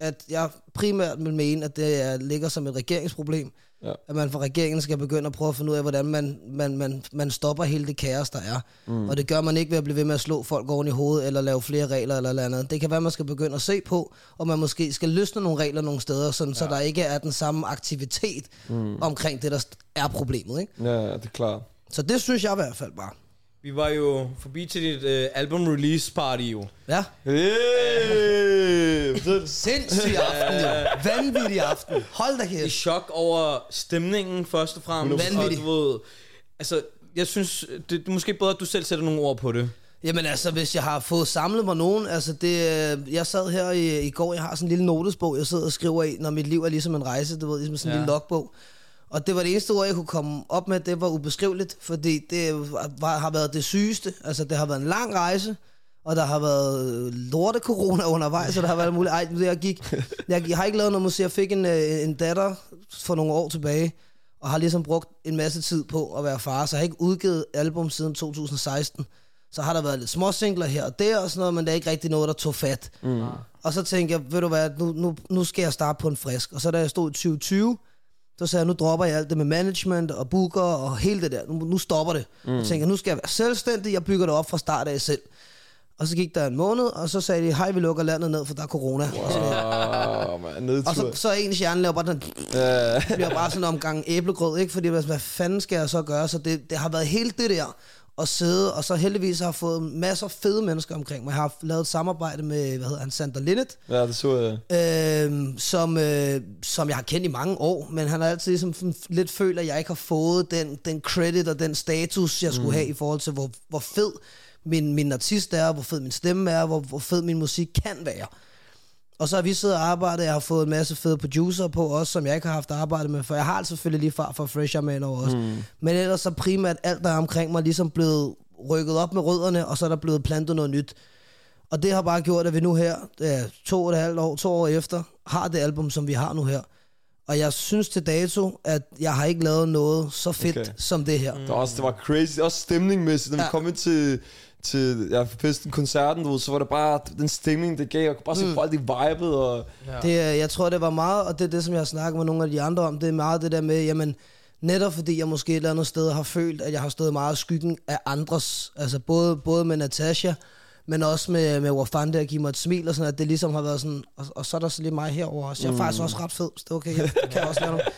at jeg primært vil mene, at det er, ligger som et regeringsproblem. Ja. At man fra regeringen skal begynde at prøve at finde ud af, hvordan man, man, man, man stopper hele det kaos, der er. Mm. Og det gør man ikke ved at blive ved med at slå folk oven i hovedet, eller lave flere regler eller, eller andet. Det kan være, man skal begynde at se på, og man måske skal løsne nogle regler nogle steder, sådan, ja. så der ikke er den samme aktivitet mm. omkring det, der er problemet. Ikke? Ja, det er klart. Så det synes jeg i hvert fald bare. Vi var jo forbi til dit uh, album release party jo. Ja. Hey, fortæl. Sindssyg aften, jo. Vanvittig aften. Hold da I kæft. chok over stemningen først og fremmest. Vanvittig. Og du ved, altså, jeg synes, det, det er måske bedre, at du selv sætter nogle ord på det. Jamen altså, hvis jeg har fået samlet mig nogen, altså det, øh, jeg sad her i, i går, jeg har sådan en lille notesbog, jeg sidder og skriver i, når mit liv er ligesom en rejse, du ved, ligesom sådan en Ja. lille logbog. Og det var det eneste ord, jeg kunne komme op med, det var ubeskriveligt, fordi det var, har været det sygeste. Altså, det har været en lang rejse, og der har været lorte corona undervejs, så der har været muligt. Ej, jeg, gik, jeg, har ikke lavet noget musik. Jeg fik en, øh, en datter for nogle år tilbage, og har ligesom brugt en masse tid på at være far, så jeg har ikke udgivet album siden 2016. Så har der været lidt små singler her og der og sådan noget, men der er ikke rigtig noget, der tog fat. Mm. Og så tænkte jeg, ved du hvad, nu, nu, nu skal jeg starte på en frisk. Og så da jeg stod i 2020, så sagde jeg, nu dropper jeg alt det med management og booker og hele det der. Nu, nu stopper det. Mm. Jeg, nu skal jeg være selvstændig, jeg bygger det op fra start af selv. Og så gik der en måned, og så sagde de, hej, vi lukker landet ned, for der er corona. Og, så, Åh, man, nedtur. og så, så er ens hjerne laver bare den, Ja. bliver bare sådan en omgang æblegrød, ikke? Fordi hvad fanden skal jeg så gøre? Så det, det har været helt det der at sidde, og så heldigvis har jeg fået masser af fede mennesker omkring mig. Jeg har lavet et samarbejde med, hvad hedder han, Sander Linnet, ja, det så jeg. øh, som, øh, som jeg har kendt i mange år, men han har altid ligesom lidt følt, at jeg ikke har fået den, den credit og den status, jeg skulle mm. have i forhold til, hvor, hvor fed min, min artist er, hvor fed min stemme er, hvor, hvor fed min musik kan være. Og så har vi siddet og arbejdet, jeg har fået en masse fede producer på også, som jeg ikke har haft arbejdet med, for jeg har selvfølgelig lige far for Fresher Man over også. Mm. Men ellers så primært alt, der er omkring mig, ligesom blevet rykket op med rødderne, og så er der blevet plantet noget nyt. Og det har bare gjort, at vi nu her, to og et halvt år, to år efter, har det album, som vi har nu her. Og jeg synes til dato, at jeg har ikke lavet noget så fedt Okay. som det her. Det var, også, det var crazy, også stemningmæssigt, når ja. vi kom ind til, til ja, festen, koncerten, du ved, så var det bare den stemning, det gav. Jeg kunne bare se Mm. folk, de vibede, og Det, er- jeg tror, det var meget, og det er det, som jeg har snakket med nogle af de andre om, det er meget det der med, jamen, netop fordi jeg måske et eller andet sted har følt, at jeg har stået meget i skyggen af andres, altså både, både med Natasha, men også med, med Wafande at give mig et smil og sådan, at det ligesom har været sådan, og, og så er der så lige mig herover også. Jeg er faktisk også ret fed, så det er okay, jeg kan også lave noget.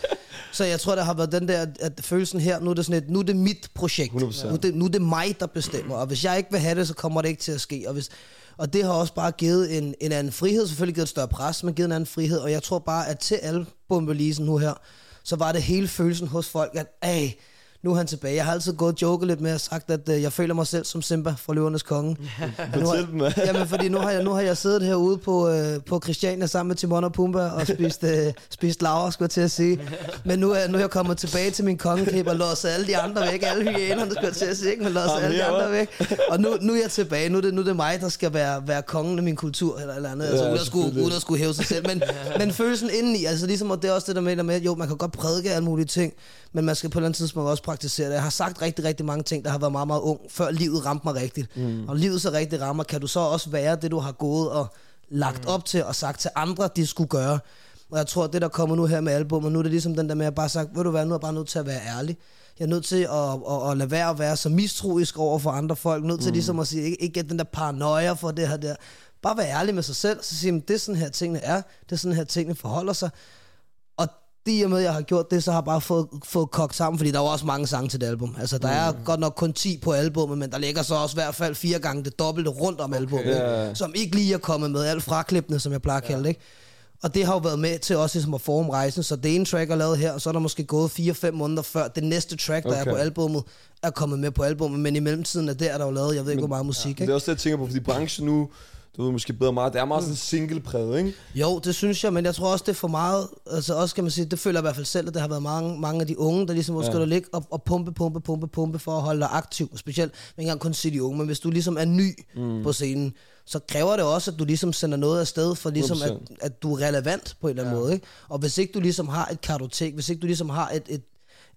Så jeg tror, der har været den der, at følelsen her, nu er det sådan et, nu er det mit projekt. 100%. Nu er det, nu er det mig, der bestemmer, og hvis jeg ikke vil have det, så kommer det ikke til at ske. Og, hvis, og det har også bare givet en, en anden frihed, selvfølgelig givet et større pres, men givet en anden frihed, og jeg tror bare, at til albumreleasen nu her, så var det hele følelsen hos folk, at ej, nu er han tilbage. Jeg har altid gået og joket lidt med og sagt, at øh, jeg føler mig selv som Simba fra Løvernes Konge. Men nu har, jamen, fordi nu har, jeg, nu har jeg siddet herude på, øh, på Christiania sammen med Timon og Pumba og spist, øh, spist laver, skulle jeg til at sige. Men nu er, nu er jeg kommet tilbage til min kongeklip og låser alle de andre væk. Alle hyænerne, skulle jeg til at sige, ikke? men låser alle de andre væk. Og nu, nu er jeg tilbage. Nu er det, nu er det mig, der skal være, være kongen af min kultur eller, eller andet. Altså, Ja, uden, at skulle, uden at skulle hæve sig selv. Men, men følelsen indeni, altså ligesom, og det er også det der med, der med, jo, man kan godt prædike alle mulige ting, men man skal på et eller andet tidspunkt også praktisere det. Jeg har sagt rigtig, rigtig mange ting, der har været meget, meget ung, før livet ramte mig rigtigt. Mm. Og livet så rigtig rammer, kan du så også være det, du har gået og lagt mm. op til og sagt til andre, de skulle gøre. Og jeg tror, at det, der kommer nu her med albumet, nu er det ligesom den der med at bare sagt, ved du hvad, nu er jeg bare nødt til at være ærlig. Jeg er nødt til at, at, at lade være at være så mistroisk over for andre folk. Nødt til mm. ligesom at sige, ikke, ikke den der paranoia for det her der. Bare være ærlig med sig selv, så sige, det er sådan her tingene er, det er sådan her tingene forholder sig. Det i og med, at jeg har gjort det, så har jeg bare fået, fået kogt sammen, fordi der er jo også mange sange til det album. Altså, der er godt nok kun 10 på albumet, men der ligger så også i hvert fald fire gange det dobbelte rundt om albumet, Ja. ikke? som ikke lige er kommet med, alt fraklippende, som jeg plejer at kalde det, ikke? Og det har jo været med til også ligesom at forme rejsen, så det ene track er lavet her, og så er der måske gået 4-5 måneder før det næste track, der Okay. er på albumet, er kommet med på albumet, men i mellemtiden er der, der er jo lavet, jeg ved ikke, hvor meget musik, Men ikke? det er også det, jeg tænker på, fordi branchen nu, du ved måske bedre meget, det er meget sådan single-præget, ikke? Jo, det synes jeg, men jeg tror også, det er for meget, altså også kan man sige, det føler jeg i hvert fald selv, at det har været mange, mange af de unge, der ligesom måske Ja. ja. ligge og, og pumpe, pumpe, pumpe, pumpe for at holde dig aktiv, specielt, men ikke engang kun sige de unge, men hvis du ligesom er ny mm. på scenen, så kræver det også, at du ligesom sender noget afsted, for ligesom at, 100%. at du er relevant på en eller anden ja. måde, ikke? Og hvis ikke du ligesom har et kartotek, hvis ikke du ligesom har et, et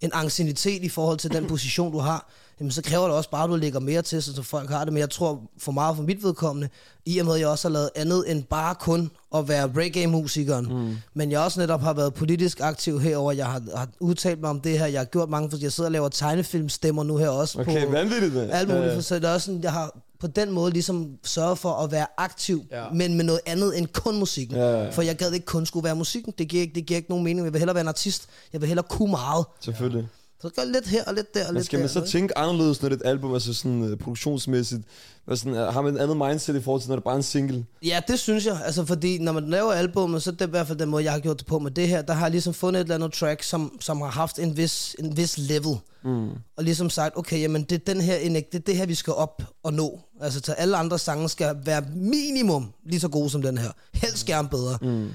en ancienitet i forhold til den position, du har, jamen så kræver det også bare, at du lægger mere til, så folk har det. Men jeg tror for meget for mit vedkommende, i og med, at jeg også har lavet andet end bare kun at være reggae-musikeren. Mm. Men jeg også netop har været politisk aktiv herover. Jeg har, har udtalt mig om det her. Jeg har gjort mange, for jeg sidder og laver tegnefilmstemmer nu her også. Okay, på, vanvittigt, alt muligt. Ja. Ja. Så det er også sådan, jeg har på den måde ligesom sørget for at være aktiv, Ja. ja. men med noget andet end kun musikken. Ja, ja. For jeg gad ikke kun skulle være musikken. Det giver ikke, det giver ikke nogen mening. Jeg vil hellere være en artist. Jeg vil hellere kunne meget. Selvfølgelig. Så gør lidt her og lidt der og lidt skal der. man så tænke anderledes, når det er et album, altså sådan uh, produktionsmæssigt? Hvad sådan, uh, har man et andet mindset i forhold til, når det bare er en single? Ja, det synes jeg. Altså, fordi når man laver albumet, så er det i hvert fald den måde, jeg har gjort det på med det her. Der har jeg ligesom fundet et eller andet track, som, som har haft en vis, en vis level. Mm. Og ligesom sagt, okay, jamen det er den her, det er det her, vi skal op og nå. Altså, til alle andre sange skal være minimum lige så gode som den her. Helst gerne bedre. Mm.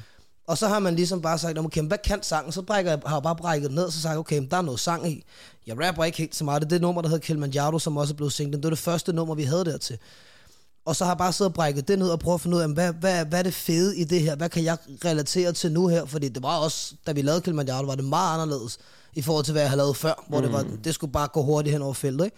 Og så har man ligesom bare sagt, okay, hvad kan sangen? Så brækker jeg, har jeg bare brækket ned, og så sagt, okay, der er noget sang i. Jeg rapper ikke helt så meget. Det er det nummer, der hedder Kilimanjaro, som også er blevet singlet. Det var det første nummer, vi havde dertil. Og så har jeg bare siddet og brækket det ned og prøvet at finde ud af, hvad, hvad, hvad er det fede i det her? Hvad kan jeg relatere til nu her? Fordi det var også, da vi lavede Kilimanjaro, var det meget anderledes i forhold til, hvad jeg havde lavet før, hvor mm. det, var, det skulle bare gå hurtigt hen over feltet. Ikke?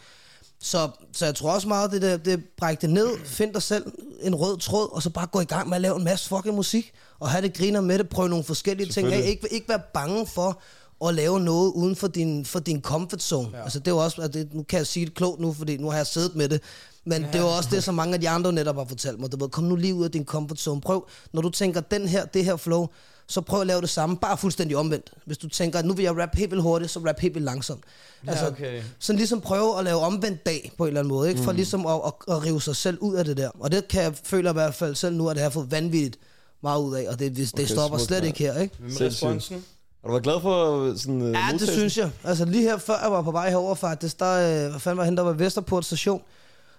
Så, så jeg tror også meget, det, der, det bræk det ned, find dig selv en rød tråd, og så bare gå i gang med at lave en masse fucking musik, og have det griner med det, prøve nogle forskellige ting af. Ikke, ikke være bange for at lave noget uden for din, for din comfort zone. Ja. Altså det er jo også, at det, nu kan jeg sige det klogt nu, fordi nu har jeg siddet med det, men ja. det er jo også det, som mange af de andre netop har fortalt mig. Du ved, kom nu lige ud af din comfort zone. Prøv, når du tænker, den her, det her flow, så prøv at lave det samme, bare fuldstændig omvendt. Hvis du tænker, at nu vil jeg rappe helt vildt hurtigt, så rap helt vildt langsomt. Altså, Ja, okay. sådan ligesom prøve at lave omvendt dag på en eller anden måde, ikke? for ligesom at, at, at rive sig selv ud af det der. Og det kan jeg føle i hvert fald selv nu, at det har fået vanvittigt meget ud af, og det, det Okay, stopper slet ja. ikke her. Ikke? Med responsen. Har du været glad for sådan uh, Ja, det synes jeg. Altså lige her før jeg var på vej herover faktisk, der, øh, hvad fanden var han, der var Vesterport station,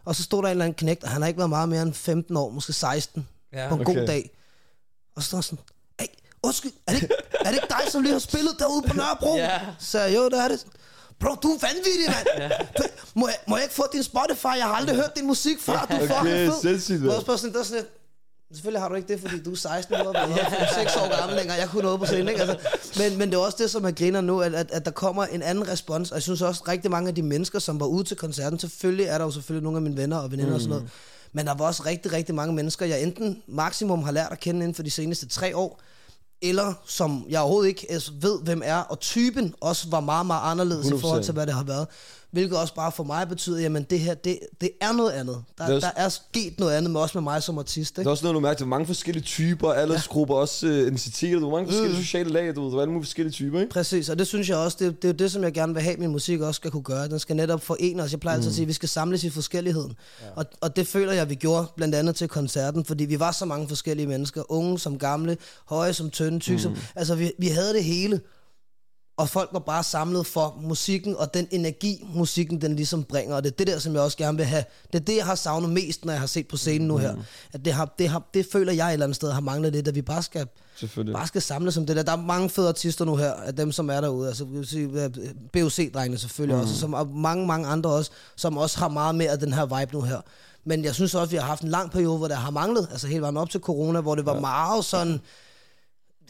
og så stod der en eller anden knægt, og han har ikke været meget mere end 15 år, måske 16, Ja. på en Okay. god dag. Og så sådan, undskyld, er det, ikke- er det ikke dig, som lige har spillet derude på Nørrebro? Ja. Så jeg, jo, det er det. Bro, du er vanvittig, mand. Du, må, jeg, må jeg ikke få din Spotify? Jeg har aldrig hørt din musik før. Du er Okay, fucking fed. sindssygt, sådan, der er sådan lidt, Selvfølgelig har du ikke det, fordi du er 16 år, og 6 år gammel længere. Jeg kunne noget på scenen, ikke? Altså, men, men det er også det, som er griner nu, at, at, at der kommer en anden respons. Og jeg synes også, rigtig mange af de mennesker, som var ude til koncerten, selvfølgelig er der jo selvfølgelig nogle af mine venner og veninder mm. og sådan noget. Men der var også rigtig, rigtig mange mennesker, jeg enten maksimum har lært at kende inden for de seneste tre år, eller som jeg overhovedet ikke altså, ved, hvem er, og typen også var meget, meget anderledes 100%. i forhold til, hvad det har været. Hvilket også bare for mig betyder, jamen det her, det, det er noget andet. Der, er der er sket noget andet, med også med mig som artist. Der Ikke? er også noget, du mærker, der er mange forskellige typer, aldersgrupper, også uh, identiteter, du mange forskellige Mm. sociale lag, du ved, der er alle mulige forskellige typer, ikke? Præcis, og det synes jeg også, det, det er det, som jeg gerne vil have, min musik også skal kunne gøre. Den skal netop forene os. Jeg plejer altid at sige, at vi skal samles i forskelligheden. Ja. Og, og det føler jeg, vi gjorde blandt andet til koncerten, fordi vi var så mange forskellige mennesker. Unge som gamle, høje som tynde, tykke som... Altså, vi, vi havde det hele. Og folk var bare samlet for musikken, og den energi, musikken den ligesom bringer. Og det er det der, som jeg også gerne vil have. Det er det, jeg har savnet mest, når jeg har set på scenen nu her. At det, har, det, har, det føler jeg et eller andet sted har manglet lidt, at vi bare skal bare skal samles om det der. Der er mange fede artister nu her, af dem, som er derude. Altså, BOC-drengene selvfølgelig mm. også, som, og mange, mange andre også, som også har meget mere af den her vibe nu her. Men jeg synes også, at vi har haft en lang periode, hvor der har manglet, altså helt vejen op til corona, hvor det var ja. meget sådan,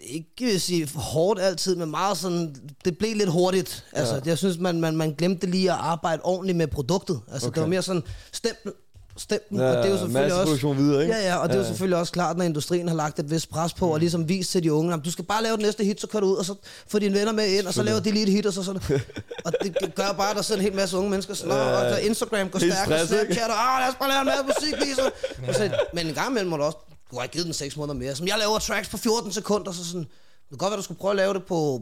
ikke sige hårdt altid, men meget sådan, det blev lidt hurtigt. Altså, Ja. jeg synes, man, man, man glemte lige at arbejde ordentligt med produktet. Altså, okay. det var mere sådan, stempel, stempel, Ja, og det er jo selvfølgelig også... videre, ikke? Ja, ja, og det er jo Ja. selvfølgelig også klart, når industrien har lagt et vist pres på, mm. og ligesom vist til de unge, at du skal bare lave det næste hit, så kører du ud, og så får dine venner med ind, og så laver de lige et hit, og så sådan. og det gør bare, at der sidder en hel masse unge mennesker, sådan, ja, og der Instagram går stærkt, og? Snapchat, og ah, lad os bare lave en masse musik, lige så. Så. Men en gang imellem må du også, du har givet den 6 måneder mere. Som jeg laver tracks på 14 sekunder, så sådan, det kan godt være, du skulle prøve at lave det på,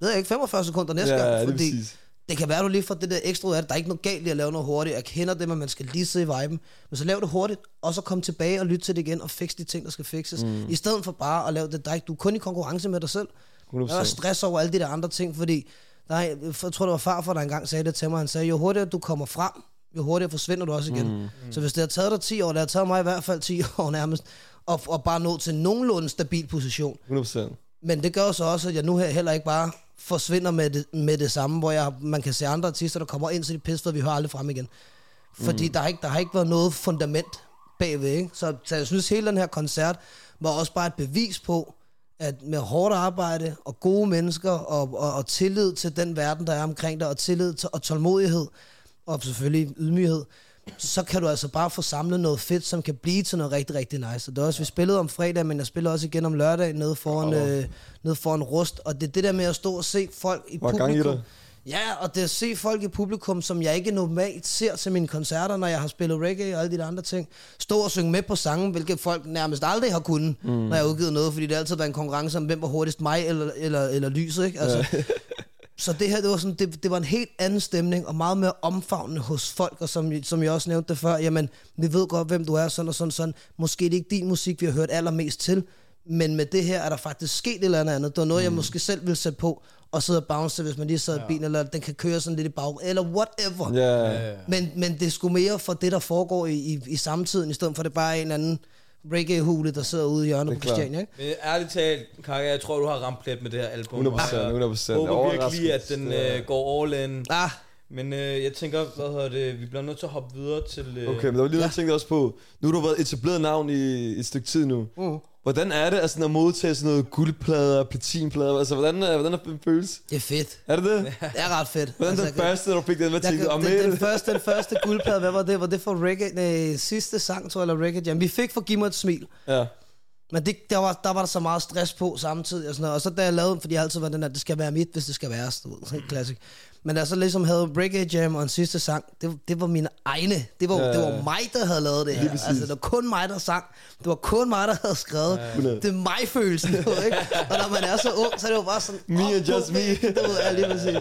ved jeg ikke, 45 sekunder næste Ja, gang, det fordi præcis. det kan være, du lige får det der ekstra ud af det. Der er ikke noget galt i at lave noget hurtigt. Jeg kender det, men man skal lige sidde i viben. Men så lav det hurtigt, og så kom tilbage og lytte til det igen, og fix de ting, der skal fixes. Mm. I stedet for bare at lave det dig. Du er kun i konkurrence med dig selv. 100%. Der er stress over alle de der andre ting, fordi der er, jeg tror, det var farfar, der engang sagde det til mig. Han sagde, jo hurtigere du kommer frem, jo hurtigere forsvinder du også igen. Mm. Så hvis det har taget dig 10 år, det har taget mig i hvert fald 10 år nærmest, og, og bare nå til nogenlunde stabil position, 100%. men det gør jo så også, at jeg nu her heller ikke bare forsvinder med det, med det samme, hvor jeg, man kan se andre artister, der kommer ind, så de pisse, for vi hører aldrig frem igen. Fordi mm. der, har ikke, der har ikke været noget fundament bagved. Ikke? Så, så jeg synes, hele den her koncert var også bare et bevis på, at med hårdt arbejde og gode mennesker og, og, og tillid til den verden, der er omkring dig, og tillid til, og tålmodighed, og selvfølgelig ydmyghed, så kan du altså bare få samlet noget fedt, som kan blive til noget rigtig, rigtig nice. Og det er også, vi spillede om fredag, men jeg spiller også igen om lørdag nede foran, Åh. øh, nede foran Rust. Og det er det der med at stå og se folk i Hvor er gang i publikum. Ja, og det at se folk i publikum, som jeg ikke normalt ser til mine koncerter, når jeg har spillet reggae og alle de andre ting. Stå og synge med på sangen, hvilket folk nærmest aldrig har kunnet, mm. når jeg har udgivet noget, fordi det har altid været en konkurrence om, hvem var hurtigst mig eller, eller, eller lyset, ikke? Altså, så det her, det var, sådan, det, det var en helt anden stemning, og meget mere omfavnende hos folk, og som, som jeg også nævnte det før, jamen, vi ved godt, hvem du er, sådan og sådan, sådan. Måske det er ikke din musik, vi har hørt allermest til, men med det her er der faktisk sket et eller andet andet. Det var noget, mm. jeg måske selv ville sætte på, og sidde og bounce, hvis man lige sad i bilen, eller den kan køre sådan lidt i bag, eller whatever. Ja, Men, men det er sgu mere for det, der foregår i, i, i samtiden, i stedet for det bare er en eller anden reggae-hule, der sidder ude i hjørnet på. Christiania, ikke? Men ærligt talt, Kaka, jeg tror, du har ramt plet med det her album. 100%, og jeg 100%. håber virkelig, at den øh, går all in. Ah, Men øh, jeg tænker, hvad hedder det, vi bliver nødt til at hoppe videre til... Øh, Okay, men der var lige noget, jeg tænkte også på. Nu har du været etableret navn i et stykke tid nu. Mm. Hvordan er det altså, at modtage sådan noget guldplader, platinplader? Altså, hvordan, er- hvordan er det føles? det er fedt. Er det det? Det er ret fedt. Hvordan Altså, den første, du fik den? Hvad Jeg tænkte om den, den, første, den første guldplade, hvad var det? Var det for reggae? Nej, sidste sang, tror jeg, eller reggae jam. Vi fik for Giv mig et smil. Ja. Men det, der, var, der var der så meget stress på samtidig. Og, sådan noget. og så da jeg lavede, fordi jeg altid var den der, det skal være mit, hvis det skal være. Sådan helt klassik. Men da jeg så ligesom havde Reggae Jam og en sidste sang, det, det var mine egne. Det var, Ja, det var mig, der havde lavet det her. Altså, det var kun mig, der sang. Det var kun mig, der havde skrevet. ja. Det er mig-følelsen, du ved, ikke? Og når man er så ung, så er det jo bare sådan... Me åh, and just me. Du ved, lige præcis.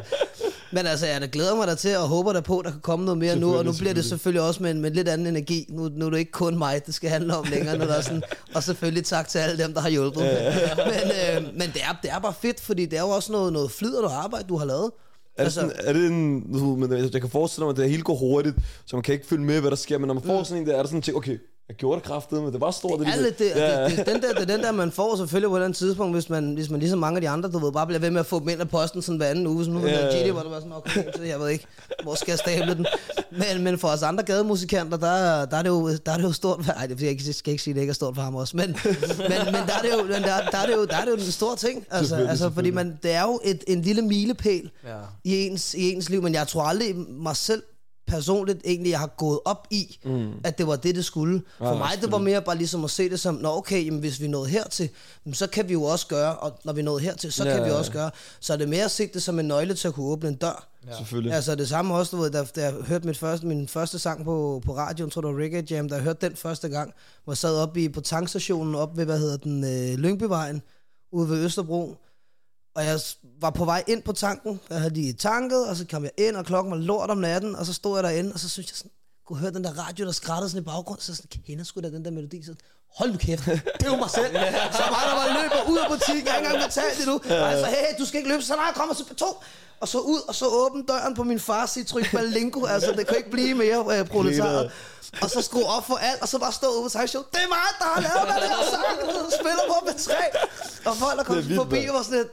Men altså, jeg da glæder mig der til, og håber der på, at der kan komme noget mere nu. Og nu bliver det selvfølgelig også med en, med lidt anden energi. Nu, nu er det ikke kun mig, det skal handle om længere. Nu er der sådan, og selvfølgelig tak til alle dem, der har hjulpet. Men, øh, men det, er, det er bare fedt, fordi det er jo også noget, noget flid og noget arbejde, du har lavet. Er det, sådan, er det en, men jeg jeg kan forestille mig, at det hele går hurtigt, så man kan ikke følge med, hvad der sker, men når man får sådan en der, er der sådan en ting, okay, jeg gjorde det kraftet, men det var stort. Det er lidt det, ja. det, det, den der, det er den der, man får selvfølgelig på et eller andet tidspunkt, hvis man, hvis man ligesom mange af de andre, du ved, bare bliver ved med at få dem ind af posten sådan hver anden uge. Så nu Ja. yeah. GD, hvor det var sådan, okay, så jeg ved ikke, hvor skal jeg stable den? Men, men for os andre gademusikanter, der, der, er det jo, der er det jo stort, nej, det jeg ikke- skal ikke sige, at det ikke er stort for ham også, men, men, men der, er det jo, men der, der, er det jo, der er det jo en stor ting, altså, altså fordi man, det er jo et, en lille milepæl Ja. i ens, i ens liv, men jeg tror aldrig mig selv personligt egentlig, jeg har gået op i, mm. at det var det, det skulle. For Ja, mig, det var mere bare ligesom at se det som, nå okay, jamen, hvis vi nåede hertil, så kan vi jo også gøre, og når vi nåede hertil, så Ja, kan vi også gøre. Så er det mere at se det som en nøgle til at kunne åbne en dør. Ja. Selvfølgelig. Altså det samme også, du ved, da, da jeg hørte mit første, min første sang på, på radioen, tror du, Reggae Jam, da jeg hørte den første gang, hvor jeg sad oppe i, på tankstationen op ved, hvad hedder den, øh, Lyngbyvejen, ude ved Østerbro, og jeg var på vej ind på tanken, jeg havde lige tanket, og så kom jeg ind, og klokken var lort om natten, og så stod jeg derinde, og så synes jeg sådan, kunne høre den der radio, der skrættede sådan i baggrund, så sådan, kender sgu da den der melodi, så hold nu kæft, det er jo mig selv. Så mig, der var i løb og ud af butikken, jeg har ikke engang betalt det nu. Og jeg så, hey, du skal ikke løbe, så nej, kom og så på to. Og så ud, og så åbne døren på min fars Citroën Berlingo, altså det kan ikke blive mere øh, proletariet. Og så skrue op for alt, og så bare stå ude på show. Det er mig, der har lavet den her sang, og spiller på med tre. Og folk, der kom forbi, var sådan lidt,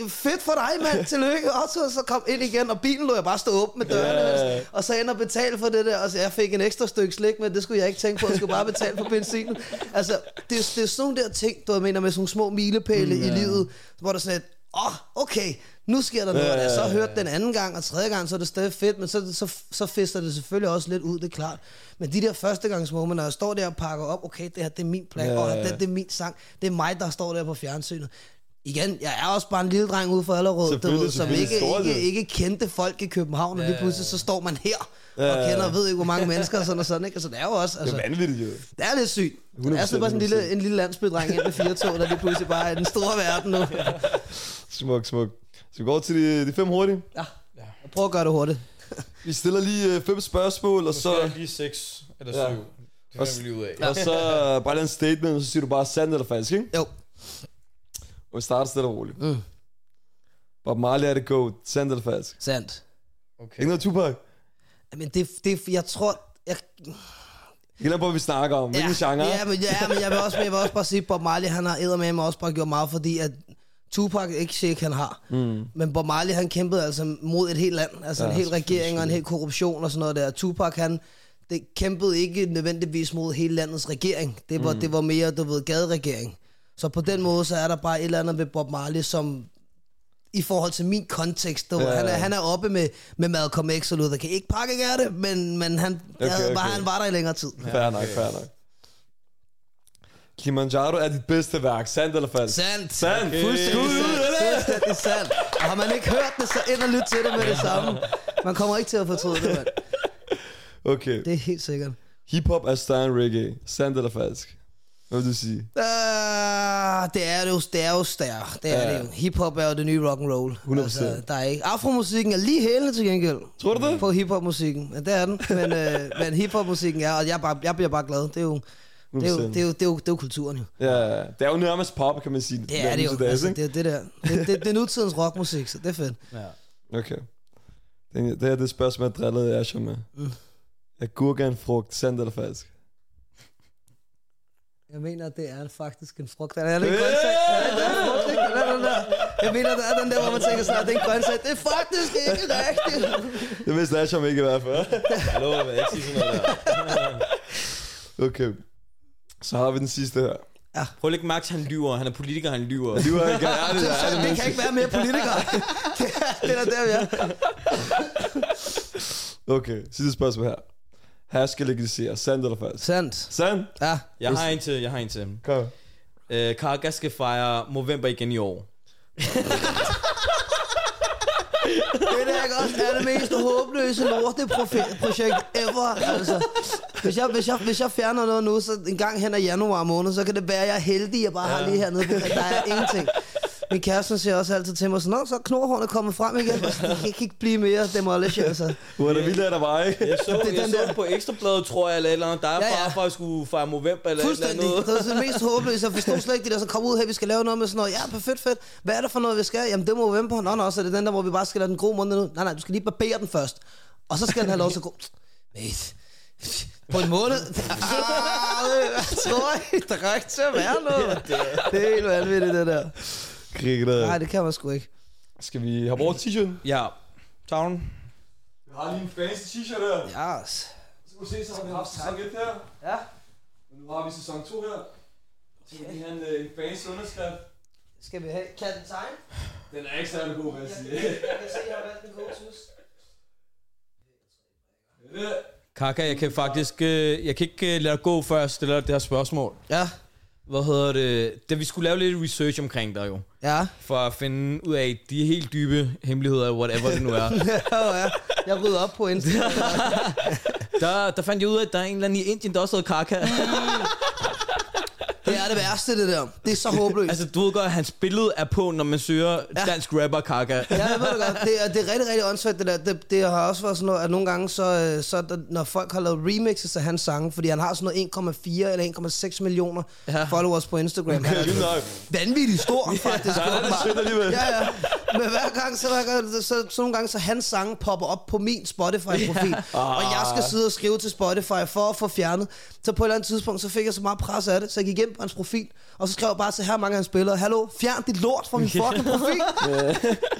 det er fedt for dig, mand. Tillykke. Og så, så kom ind igen, og bilen lå jeg bare stå åben med dørene. Ja. Og så ind og betale for det der. Og så jeg fik en ekstra stykke slik med, det skulle jeg ikke tænke på. Jeg skulle bare betale for benzinen. Altså, det, er- det er sådan nogle der ting, du mener, med sådan små milepæle mm, i livet, hvor der sådan et, åh, oh, okay, nu sker der noget. Ja, Og jeg så hørte den anden gang og tredje gang, så er det stadig fedt, men så, så, så fister det selvfølgelig også lidt ud, det er klart. Men de der førstegangsmomenter, når jeg står der og pakker op, okay, det her, det er min plan, Ja, ja, og det, det er min sang, det er mig, der står der på fjernsynet. Igen, jeg er også bare en lille dreng ude for Allerød, du ved, som ikke, ikke, det. ikke kendte folk i København, og lige pludselig så står man her og Ja, ja. kender og ved ikke, hvor mange mennesker og sådan og sådan, ikke? Altså, det er jo også, Det altså, er vanvittigt, jo. det er lidt sygt. Jeg er 100%, sådan bare sådan en lille, en lille landsbydreng ind med fire tog, der lige pludselig bare er den store verden nu. Smuk, smuk. Så vi går over til de, de fem hurtige. Ja, jeg prøver at gøre det hurtigt. Vi stiller lige øh, fem spørgsmål, og Så så, er lige 6 eller 7. Ja. Ja. Det finder vi lige ud af. og så øh, bare en statement, og så siger du bare sandt eller falsk, ikke? Jo. Og vi starter stille og roligt. Mm. Bob Marley er det go. Sandt eller falsk? Sandt. Okay. Ikke noget Tupac? Men det, det, jeg tror, jeg, Ikke på, hvad vi snakker om. Hvilken genre? Ja, men, ja, men jeg vil også, jeg vil også bare sige, Bob Marley, han har med mig også bare gjort meget, fordi at Tupac ikke shake, han har. Mm. Men Bob Marley, han kæmpede altså mod et helt land. Altså Ja, en hel regering og en hel korruption og sådan noget der. Tupac, han det kæmpede ikke nødvendigvis mod hele landets regering. Det var, mm. det var mere, du ved, gaderegering. Så på den måde, så er der bare et eller andet ved Bob Marley, som i forhold til min kontekst, du, Ja. ja. han, er, han er oppe med, med Malcolm X og Luther King. Ikke pakke af det, men, men han, Okay, okay, okay. Var, okay. han var der i længere tid. Fair nok, fair nok. Kilimanjaro er dit bedste værk. Sandt eller falsk? Sandt. Sandt. Okay. Fuldstændig sandt. Fuldstændig sandt. Og har man ikke hørt det, så ind og lyt til det med det samme. Man kommer ikke til at fortryde det, mand. Okay. Det er helt sikkert. Hip-hop er større end reggae. Sandt eller falsk? Hvad vil du sige? Uh, Ah, det er det jo, det er jo stær. Det er Ja. det jo. Hiphop er jo det nye rock and roll. 100%. der er ikke. Afromusikken er lige hælende til gengæld. Tror du det? På hiphop-musikken. Ja, det er den. Men, øh, men hiphop-musikken er, og jeg, er bare, jeg bliver bare glad. Det er jo, det er jo, det er jo, det er jo, det er jo kulturen jo. Ja, det er jo nærmest pop, kan man sige. Det er det jo. Altså, ikke? det er det der. Det, det, det er nutidens rockmusik, så det er fedt. Okay. Det, det her det spørgsmål, jeg drillede Asher med. Mm. Er gurke en frugt, sandt eller falsk? Jeg mener, det er faktisk en frugt. Er det en grøntsag? Er det en frugt, ikke? Den den der. Jeg mener, der er den der, hvor man tænker sådan, at det er en grøntsag. Det er faktisk ikke rigtigt. Det vidste Asher ikke i hvert fald. Hallo, jeg vil ikke sige sådan noget der. Okay. Så har vi den sidste her. Prøv at lægge mærke til, han lyver. Han er politiker, han lyver. Har ikke ja, det, er det kan ikke være mere politikere. Det er, det er der, vi er. Okay, sidste spørgsmål her. Her skal legalisere, sandt eller falsk? Sandt. Sandt? Ja. Jeg har en til, jeg har en til. Kom. Øh, Karga skal fejre november igen i år. Det der ikke også er det mest håbløse lorteprojekt ever. Altså, hvis, jeg, hvis, jeg, hvis jeg fjerner noget nu, så en gang hen ad januar måned, så kan det være, at jeg er heldig, jeg bare har lige hernede. Der er ingenting. Min kæreste siger også altid til mig sådan, Nå, så er knorhårene kommet frem igen. Det kan ikke blive mere demolish, altså. Hvor er det vildt, var, ikke? Jeg så, Det er jeg den så der- på Ekstrabladet, tror jeg, eller et eller andet. Der er Ja, ja, far for at skulle fejre november eller et eller Fuldstændig. andet. Det er det mest håbløse. Jeg forstod slet ikke det der, så kom ud her, vi skal lave noget med sådan noget. Ja, perfekt, fedt. Hvad er det for noget, vi skal? Jamen, det må november. Nå, nå, så er det den der, hvor vi bare skal lade den gro måned nu. Nej, nej, du skal lige barbere den først. Og så skal den have lov til at gå. Mate. På en måned? Ah, jeg tror ikke, der er ikke til at være noget. Det er helt vanvittigt, det der. Krig der. Nej, det kan man sgu ikke. Skal vi have vores t-shirt? Ja, Tavlen. Vi har lige en fancy t-shirt her. Yes. Så kan du se, så har vi haft sæson 1 her. Ja. Men nu har vi sæson 2 her. Så skal vi have en, øh, en fancy underskrift. Skal vi have... Kan den tegne? Den er ikke særlig god, vil jeg sige. Jeg kan se, jeg har valgt en god tus. Kaka, jeg kan faktisk... Øh, jeg kan ikke øh, lade dig gå, før jeg stiller det her spørgsmål. Ja. Hvad hedder det? Da vi skulle lave lidt research omkring dig jo. Ja. For at finde ud af de helt dybe hemmeligheder, whatever det nu er. ja, ja. Jeg rydder op på Instagram. Der, der fandt jeg ud af, at der er en eller anden i Indien, der også hedder Kaka. Det er det værste, det der. Det er så håbløst. altså, du ved godt, at hans billede er på, når man søger Ja. dansk rapper Kaka. Ja, jeg ved det godt. Det er, det er rigtig, rigtig åndssvagt, det der. Det, det har også været sådan noget, at nogle gange, så, øh, så når folk har lavet remixes af hans sange, fordi han har sådan noget 1,4 eller 1,6 millioner Ja. ja. followers på Instagram. Han er nok. vanvittigt stor, faktisk. Er det sødt alligevel. Ja, ja. Men hver gang, så, hver gang, så, så, så nogle gange, så hans sange popper op på min Spotify-profil. Og jeg skal sidde og skrive til Spotify for at få fjernet. Så på et eller andet tidspunkt, så fik jeg så meget pres af det, så jeg gik ind på hans profil, og så skrev jeg bare til her mange af hans billeder, Hallo, fjern dit lort fra min fucking profil.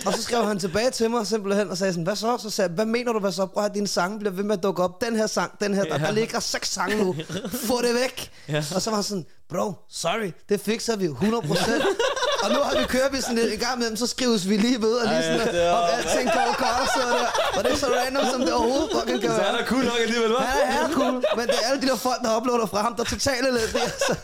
og så skrev han tilbage til mig simpelthen og sagde sådan, hvad så? Så sagde jeg, hvad mener du, hvad så? Prøv at dine sange bliver ved med at dukke op. Den her sang, den her, der, der ligger seks sange nu. Få det væk. Og så var han sådan, bro, sorry, det fikser vi 100%. og nu har vi kørt vi sådan lidt i gang med dem, så skrives vi lige ved, og lige sådan, Ej, det er- om alting går godt, så der. Og det er så random, som det overhovedet fucking kan Så er der cool nok alligevel, hva'? Ja, han er cool, men det er alle de der folk, der uploader fra ham, der er totalt elendige. Så.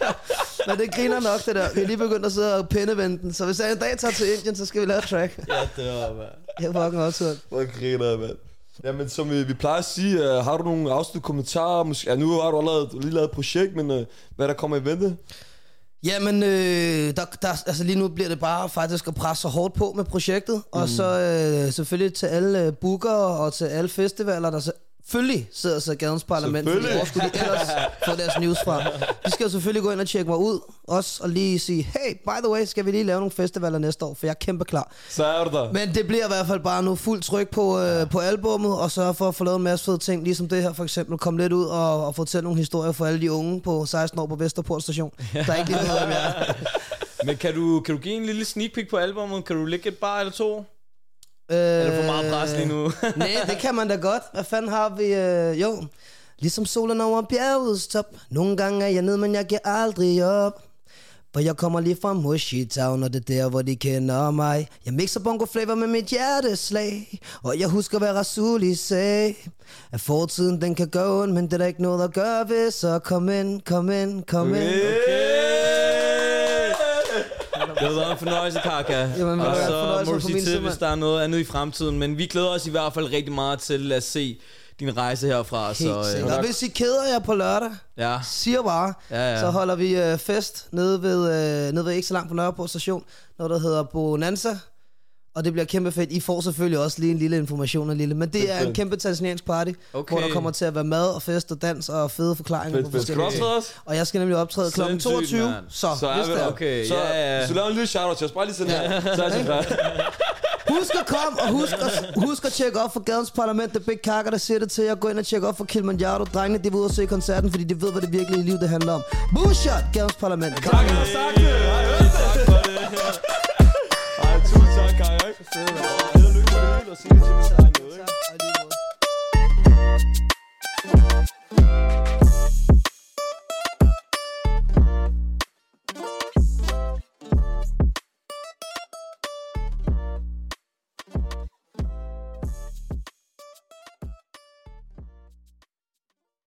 Men det griner nok, det der. Vi er lige begyndt at sidde og pindevende den. Så hvis jeg en dag tager til Indien, så skal vi lave et track. Ja, det var, man. Jeg er fucking også Hvor griner mand. Jamen, som vi, vi plejer at sige, uh, har du nogle afsluttende kommentarer? Måske, ja, nu har du allerede lige lavet et projekt, men uh, hvad der kommer i vente? Jamen, øh, der, der, altså lige nu bliver det bare faktisk at presse så hårdt på med projektet. Mm. Og så øh, selvfølgelig til alle øh, bookere og til alle festivaler, der selvfølgelig sidder så gadens parlament. Fordi hvor skulle de ellers få deres news fra? De skal jo selvfølgelig gå ind og tjekke mig ud også, og lige sige, hey, by the way, skal vi lige lave nogle festivaler næste år, for jeg er kæmpe klar. Så er du der. Men det bliver i hvert fald bare nu fuld tryk på, øh, på albummet, og sørge for at få lavet en masse fede ting, ligesom det her for eksempel. Kom lidt ud og, og fortælle nogle historier for alle de unge på 16 år på Vesterport station. Der er ikke lige noget, hvem jeg er. Men kan du, kan du give en lille sneak peek på albumet? Kan du lægge et bar eller to? Øh, Er det for meget pres lige nu? Nej, det kan man da godt. Hvad fanden har vi? Øh, jo, ligesom solen over bjergets top. Nogle gange er jeg ned, men jeg giver aldrig op. For jeg kommer lige fra Mushy Town, og det er der, hvor de kender mig. Jeg mixer bongo flavor med mit hjerteslag. Og jeg husker, hvad Rasuli sagde. At fortiden, den kan gå ond, men det er der ikke noget at gøre ved. Så kom ind, kom ind, kom ind. Det har været en fornøjelse, Kaka. Jamen, og så må du for sige min til, hvis der er noget andet i fremtiden. Men vi glæder os i hvert fald rigtig meget til at se din rejse herfra. Helt så, sikkert. øh, Og hvis I keder jer på lørdag, ja. siger bare, Ja, ja. så holder vi øh, fest nede ved, øh, nede ved ikke så langt på Nørreport station, noget der hedder Bonanza. Og det bliver kæmpe fedt. I får selvfølgelig også lige en lille information, en lille, men det er en kæmpe tanzaniansk party, Okay. hvor der kommer til at være mad og fest og dans og fede forklaringer Fedt, på forskellige ting. Og jeg skal nemlig optræde kl. Sindssygt, 22, mand. så, Så er vi det der. er. Okay, så, ja. Hvis du laver en lille shout-out til os, bare lige sådan her. Så er jeg klar. Husk at komme, og husk at, husk at tjekke op for Gadens Parlament. The Big Kakker, der siger det til jer. Gå ind og tjekke op for Kilimanjaro. Drengene, de vil ud og se koncerten, fordi de ved, hvad det virkelige liv det handler om. Bullshot, Gadens Parlament. Kom. Tak, jeg så søde. Jeg lykke med det hele og sige til, hvis der er noget.